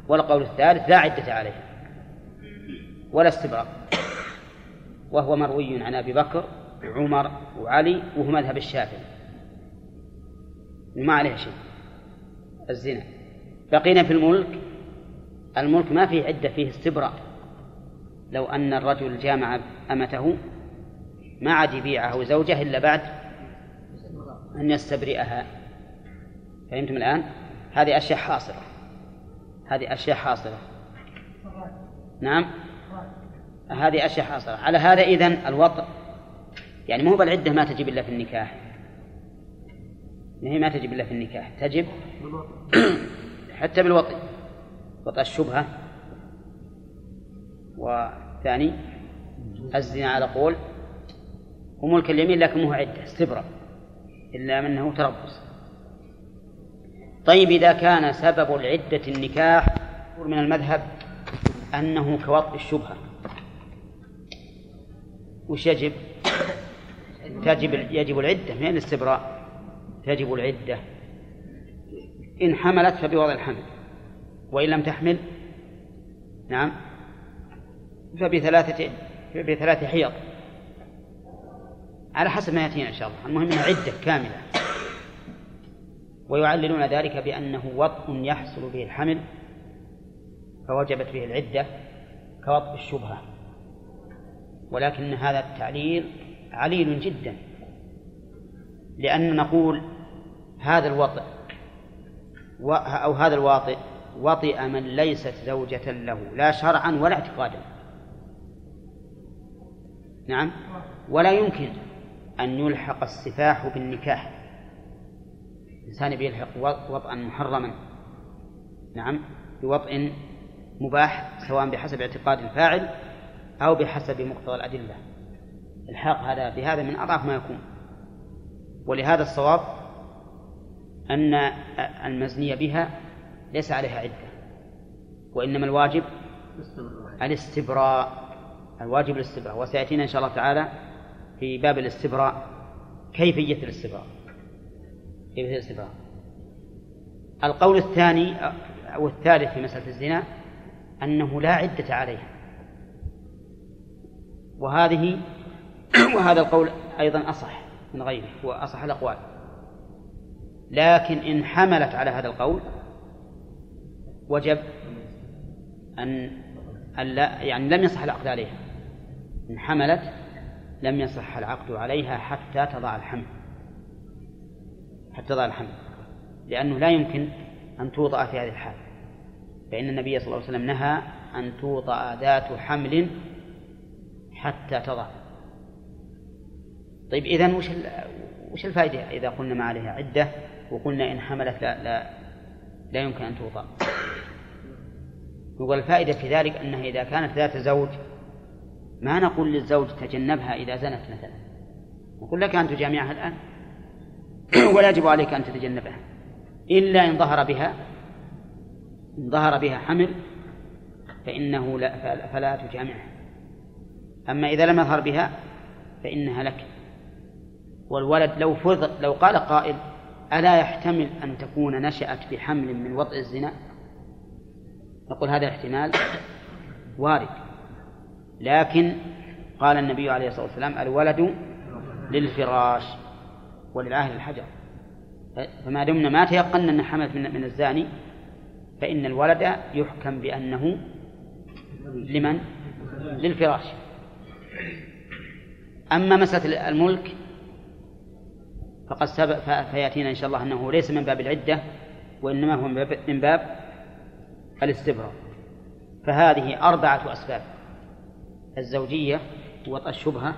والقول الثالث لا عدة عليها ولا استبراء وهو مروي عن أبي بكر وعمر وعلي وهو مذهب الشافعي. وما عليه شيء. الزنا. بقينا في الملك. الملك ما فيه عدة فيه استبراء لو أن الرجل جامع أمته ما عاد يبيعه زوجه إلا بعد أن يستبرئها. فهمتم الآن؟ هذه أشياء حاصلة. هذه أشياء حاصلة. نعم. هذه أشياء حاصلة. على هذا إذن الوطء يعني مو بالعدة ما تجب إلا في النكاح. هي ما تجب إلا في النكاح تجب حتى بالوطء وطأ الشبهة. وثاني الزنا على قول. وملك اليمين لكن مو عدة استبرأ إلا منه تربص. طيب إذا كان سبب العدة النكاح من المذهب أنه كوطء الشبهة وش يجب؟ تجب يجب العدة من الاستبراء؟ تجب العدة. إن حملت فبوضع الحمل وإن لم تحمل نعم فبثلاثة بثلاث حيض على حسب ما يأتينا إن شاء الله. المهم أنها عدة كاملة. ويعللون ذلك بأنه وطء يحصل به الحمل فوجبت به العدة كوطء الشبهة. ولكن هذا التعليل عليل جدا لأن نقول هذا الوطئ أو هذا الواطئ وطئ من ليست زوجة له لا شرعا ولا اعتقادا. نعم؟ ولا يمكن أن يلحق السفاح بالنكاح. الإنسان بيلحق وطئا محرما. نعم بوطئ مباح سواء بحسب اعتقاد الفاعل أو بحسب مقتضى الأدلة. الحاق هذا بهذا من أضعف ما يكون. ولهذا الصواب أن المزني بها ليس عليها عدة وإنما الواجب الاستبراء. الواجب الاستبراء وسيأتينا إن شاء الله تعالى في باب الاستبراء كيفية الاستبراء. كيفية الاستبراء القول الثاني أو الثالث في مسألة الزنا أنه لا عدة عليها وهذه وهذا القول أيضا أصح من غيره هو أصح الأقوال. لكن إن حملت على هذا القول وجب أن ألا يعني لم يصح العقد عليها. إن حملت لم يصح العقد عليها حتى تضع الحمل. حتى تضع الحمل. لأنه لا يمكن أن توطأ في هذه الحال فإن النبي صلى الله عليه وسلم نهى أن توطأ ذات حمل حتى تضع. طيب إذن وش وش الفائدة إذا قلنا ما عليها؟ عدة وقلنا إن حملت لا لا, لا يمكن أن توطأ. نقول الفائدة في ذلك أنها إذا كانت ذات زوج ما نقول للزوج تجنبها إذا زنت مثلا. نقول لك أن تجامعها الآن. ولا يجب عليك أن تتجنبها. إلا إن ظهر بها إن ظهر بها حمل فإنه لا فلا تجامعها أما إذا لم يظهر بها فإنها لك. والولد لو فرض لو قال قائل ألا يحتمل أن تكون نشأت بحمل من وطئ الزنا؟ نقول هذا احتمال وارد. لكن قال النبي عليه الصلاة والسلام الولد للفراش. وللعاهل الحجر. فما دمنا ما تيقنا أن حملت من, من الزاني فإن الولد يحكم بأنه لمن؟ للفراش. أما مسألة الملك فقد سبق فيأتينا إن شاء الله أنه ليس من باب العدة وإنما هو من باب الاستبراء. فهذه أربعة أسباب الزوجية وطأ الشبهة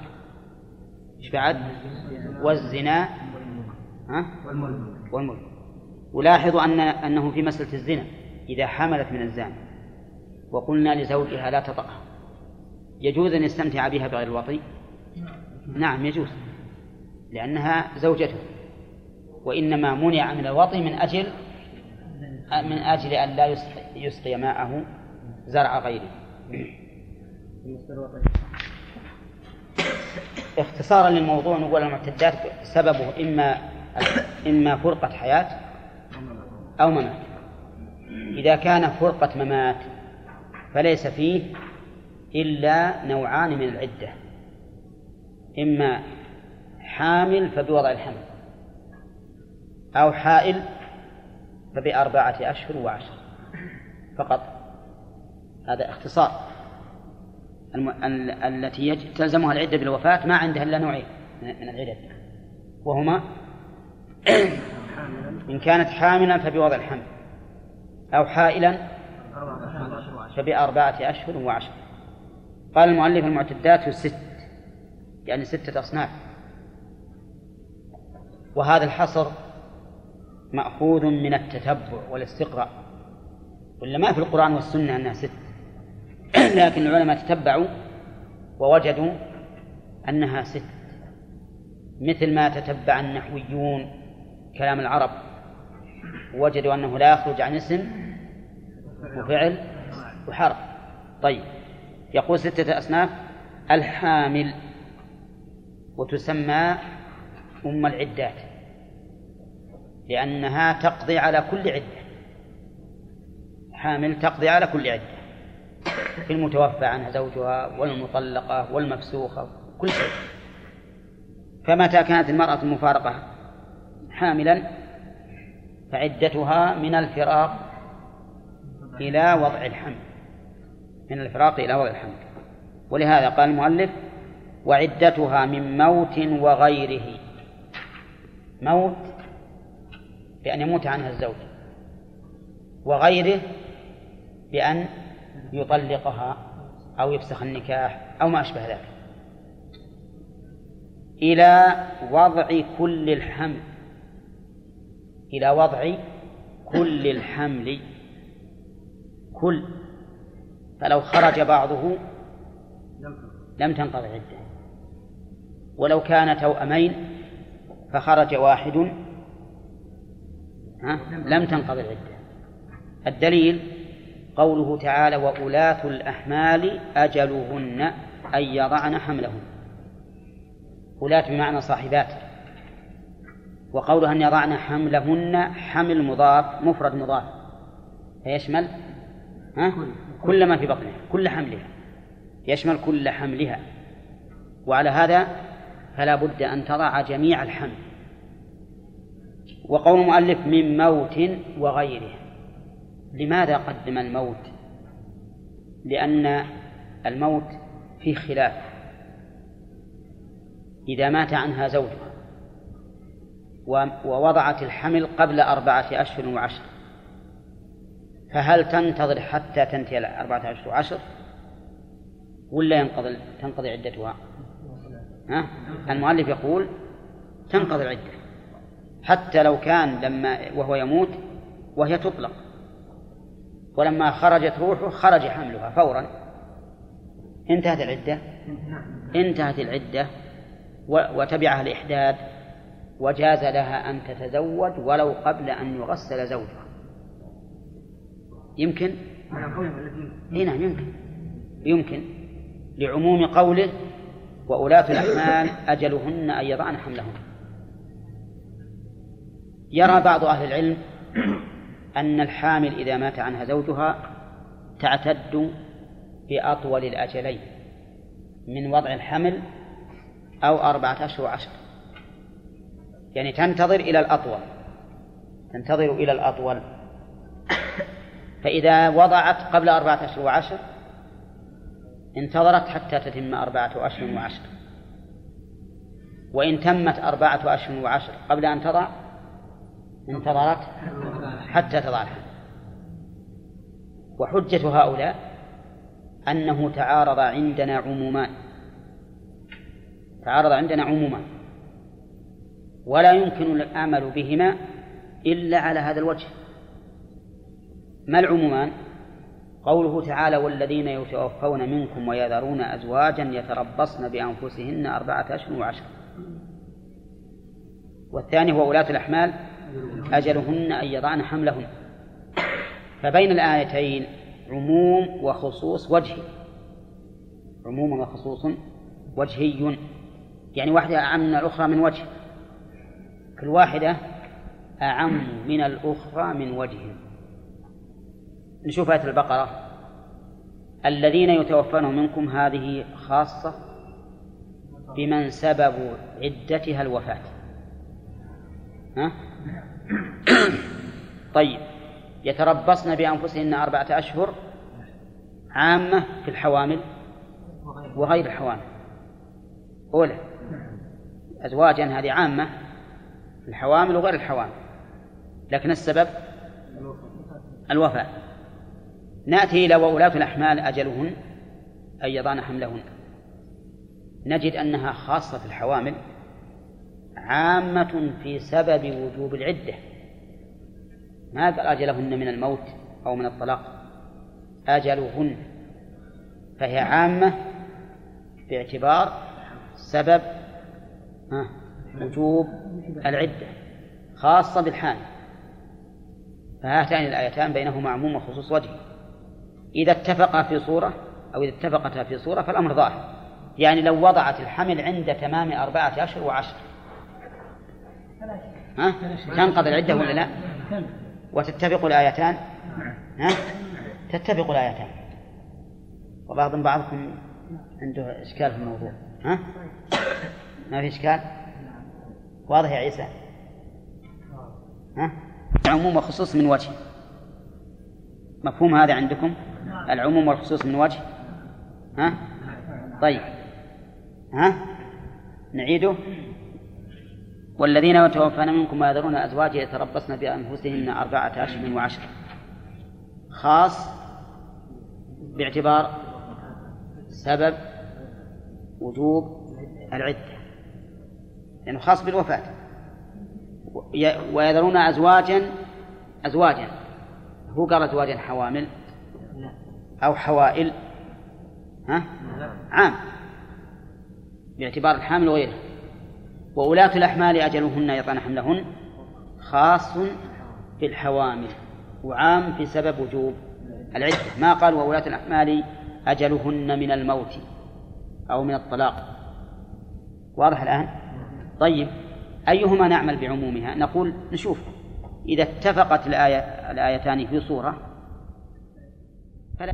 إيش بعد؟ والزنا ها؟ والملك. ولاحظوا أن أنه في مسألة الزنا إذا حملت من الزاني وقلنا لزوجها لا تطأها. يجوز أن يستمتع بها بغير الوطي؟ نعم يجوز. لأنها زوجته. وإنما منع من الوطي من أجل من أجل أن لا يسقي ماءه زرع غيره. اختصارا للموضوع نقول المعتدات سببه إما إما فرقة حياة أو ممات. إذا كان فرقة ممات فليس فيه إلا نوعان من العدة. إما حامل فبوضع الحمل أو حائل فبأربعة أشهر وعشر. فقط هذا اختصار. الم... ال... التي. تلزمها العدة بالوفاة ما عندها إلا نوعين من العدد. وهما إن كانت حاملا فبوضع الحمل. أو حائلا فبأربعة أشهر وعشر. قال المؤلف المعتدات ست يعني ستة أصناف. وهذا الحصر مأخوذ من التتبع والاستقراء. ولا ما في القرآن والسنة أنها ست؟ لكن العلماء تتبعوا ووجدوا أنها ست. مثل ما تتبع النحويون كلام العرب وجدوا أنه لا يخرج عن اسم وفعل وحرف. طيب يقول ستة أصناف الحامل وتسمى أم العدات لأنها تقضي على كل عدة. حامل تقضي على كل عدة. المتوفى عنها زوجها والمطلقة والمفسوخة كل شيء. فمتى كانت المرأة المفارقة؟ حاملا فعدتها من الفراق إلى وضع الحمل. من الفراق إلى وضع الحمل. ولهذا قال المؤلف وعدتها من موت وغيره. موت بأن يموت عنها الزوج وغيره بأن يطلقها أو يفسخ النكاح أو ما أشبه ذلك. إلى وضع كل الحمل. إلى وضع كل الحمل. كل. فلو خرج بعضه لم تنقضي العدة ولو كان توأمين فخرج واحد. ها؟ لم تنقضي العدة الدليل قوله تعالى وأولاة الأحمال أجلهن أن يضعن حملهن. أولاة بمعنى صاحبات. وقولها أن يضعن حملهن حمل مضاف مفرد مضاف. فيشمل؟ ها؟ كل ما في بطنها كل حملها. يشمل كل حملها. وعلى هذا فلا بد أن تضع جميع الحمل. وقول المؤلف من موت وغيره. لماذا قدم الموت لأن الموت فيه خلاف إذا مات عنها زوجها ووضعت الحمل قبل أربعة أشهر وعشر فهل تنتظر حتى تنتهي أربعة أشهر وعشر ولا ينقضي تنقضي عدتها؟ ها؟ المؤلف يقول تنقضي العدة حتى لو كان لما وهو يموت وهي تطلق ولما خرجت روحه خرج حملها فورا. انتهت العدة. انتهت العدة وتبعها الإحداد. وجاز لها أن تتزوج ولو قبل أن يغسل زوجها. يمكن؟ إي نعم يمكن. يمكن. لعموم قوله وأولاة الأحمال أجلهن أن يضعن حملهن. يرى بعض أهل العلم أن الحامل إذا مات عنها زوجها تعتد بأطول الأجلين من وضع الحمل أو أربعة أشهر وعشر. يعني تنتظر إلى الأطول تنتظر إلى الأطول. فإذا وضعت قبل أربعة أشهر وعشر انتظرت حتى تتم أربعة أشهر وعشر. وإن تمت أربعة أشهر وعشر قبل أن تضع انتظرت حتى تضع الحمل وحجة هؤلاء أنه تعارض عندنا عمومان. تعارض عندنا عمومان. ولا يمكن العمل بهما إلا على هذا الوجه. ما العمومان؟ قوله تعالى والذين يتوفون منكم ويذرون أزواجا يتربصن بأنفسهن أربعة أشهر وعشر والثاني هو ولاة الأحمال أجلهن أن يضعن حملهن. فبين الآيتين عموم وخصوص وجهي. عموم وخصوص وجهي. يعني واحدة أعم من الأخرى من وجه. كل واحدة أعم من الأخرى من وجه. نشوف آية البقرة. الذين يتوفون منكم هذه خاصة بمن سبب عدتها الوفاة. ها؟ طيب. يتربصن بأنفسهن أربعة أشهر عامة في الحوامل وغير الحوامل. أولى. أزواجا هذه عامة في الحوامل وغير الحوامل. لكن السبب الوفاة. نأتي إلى وولاة الأحمال أجلهن أن يضعن حملهن. نجد أنها خاصة في الحوامل عامة في سبب وجوب العدة. ما قال أجلهن من الموت أو من الطلاق؟ أجلهن. فهي عامة باعتبار سبب وجوب العدة خاصة بالحامل فهاتان الآيتان بينهما عموم وخصوص وجه. إذا اتفقا في صورة أو إذا اتفقتا في صورة فالأمر ظاهر. يعني لو وضعت الحمل عند تمام أربعة أشهر وعشر. ها؟ تنقضي العدة ولا لا؟ وتتفق الآيتان ها؟ تتفق الآيتان بعض بعضكم عنده إشكال في الموضوع ها؟ ما في إشكال؟ واضح يا عيسى؟ ها؟ العموم والخصوص من وجه مفهوم هذا عندكم؟ العموم والخصوص من وجه ها؟ طيب ها؟ نعيده والذين يتوفون منكم ويذرون أزواجا يتربصن بأنفسهن أربعة أشهر وعشرة خاص باعتبار سبب وجوب العدة. لأنه يعني خاص بالوفاة. ويذرون أزواجا أزواجا. هو قال أزواجا حوامل؟ أو حوائل؟ ها؟ عام. باعتبار الحامل وغيره وولاة الأحمال أجلهن يطعن حملهن خاص في الحوامل وعام في سبب وجوب العدة. ما قال وولاة الأحمال أجلهن من الموت أو من الطلاق؟ واضح الآن؟ طيب أيهما نعمل بعمومها؟ نقول نشوف. إذا اتفقت الآية الآيتان في صورة فلا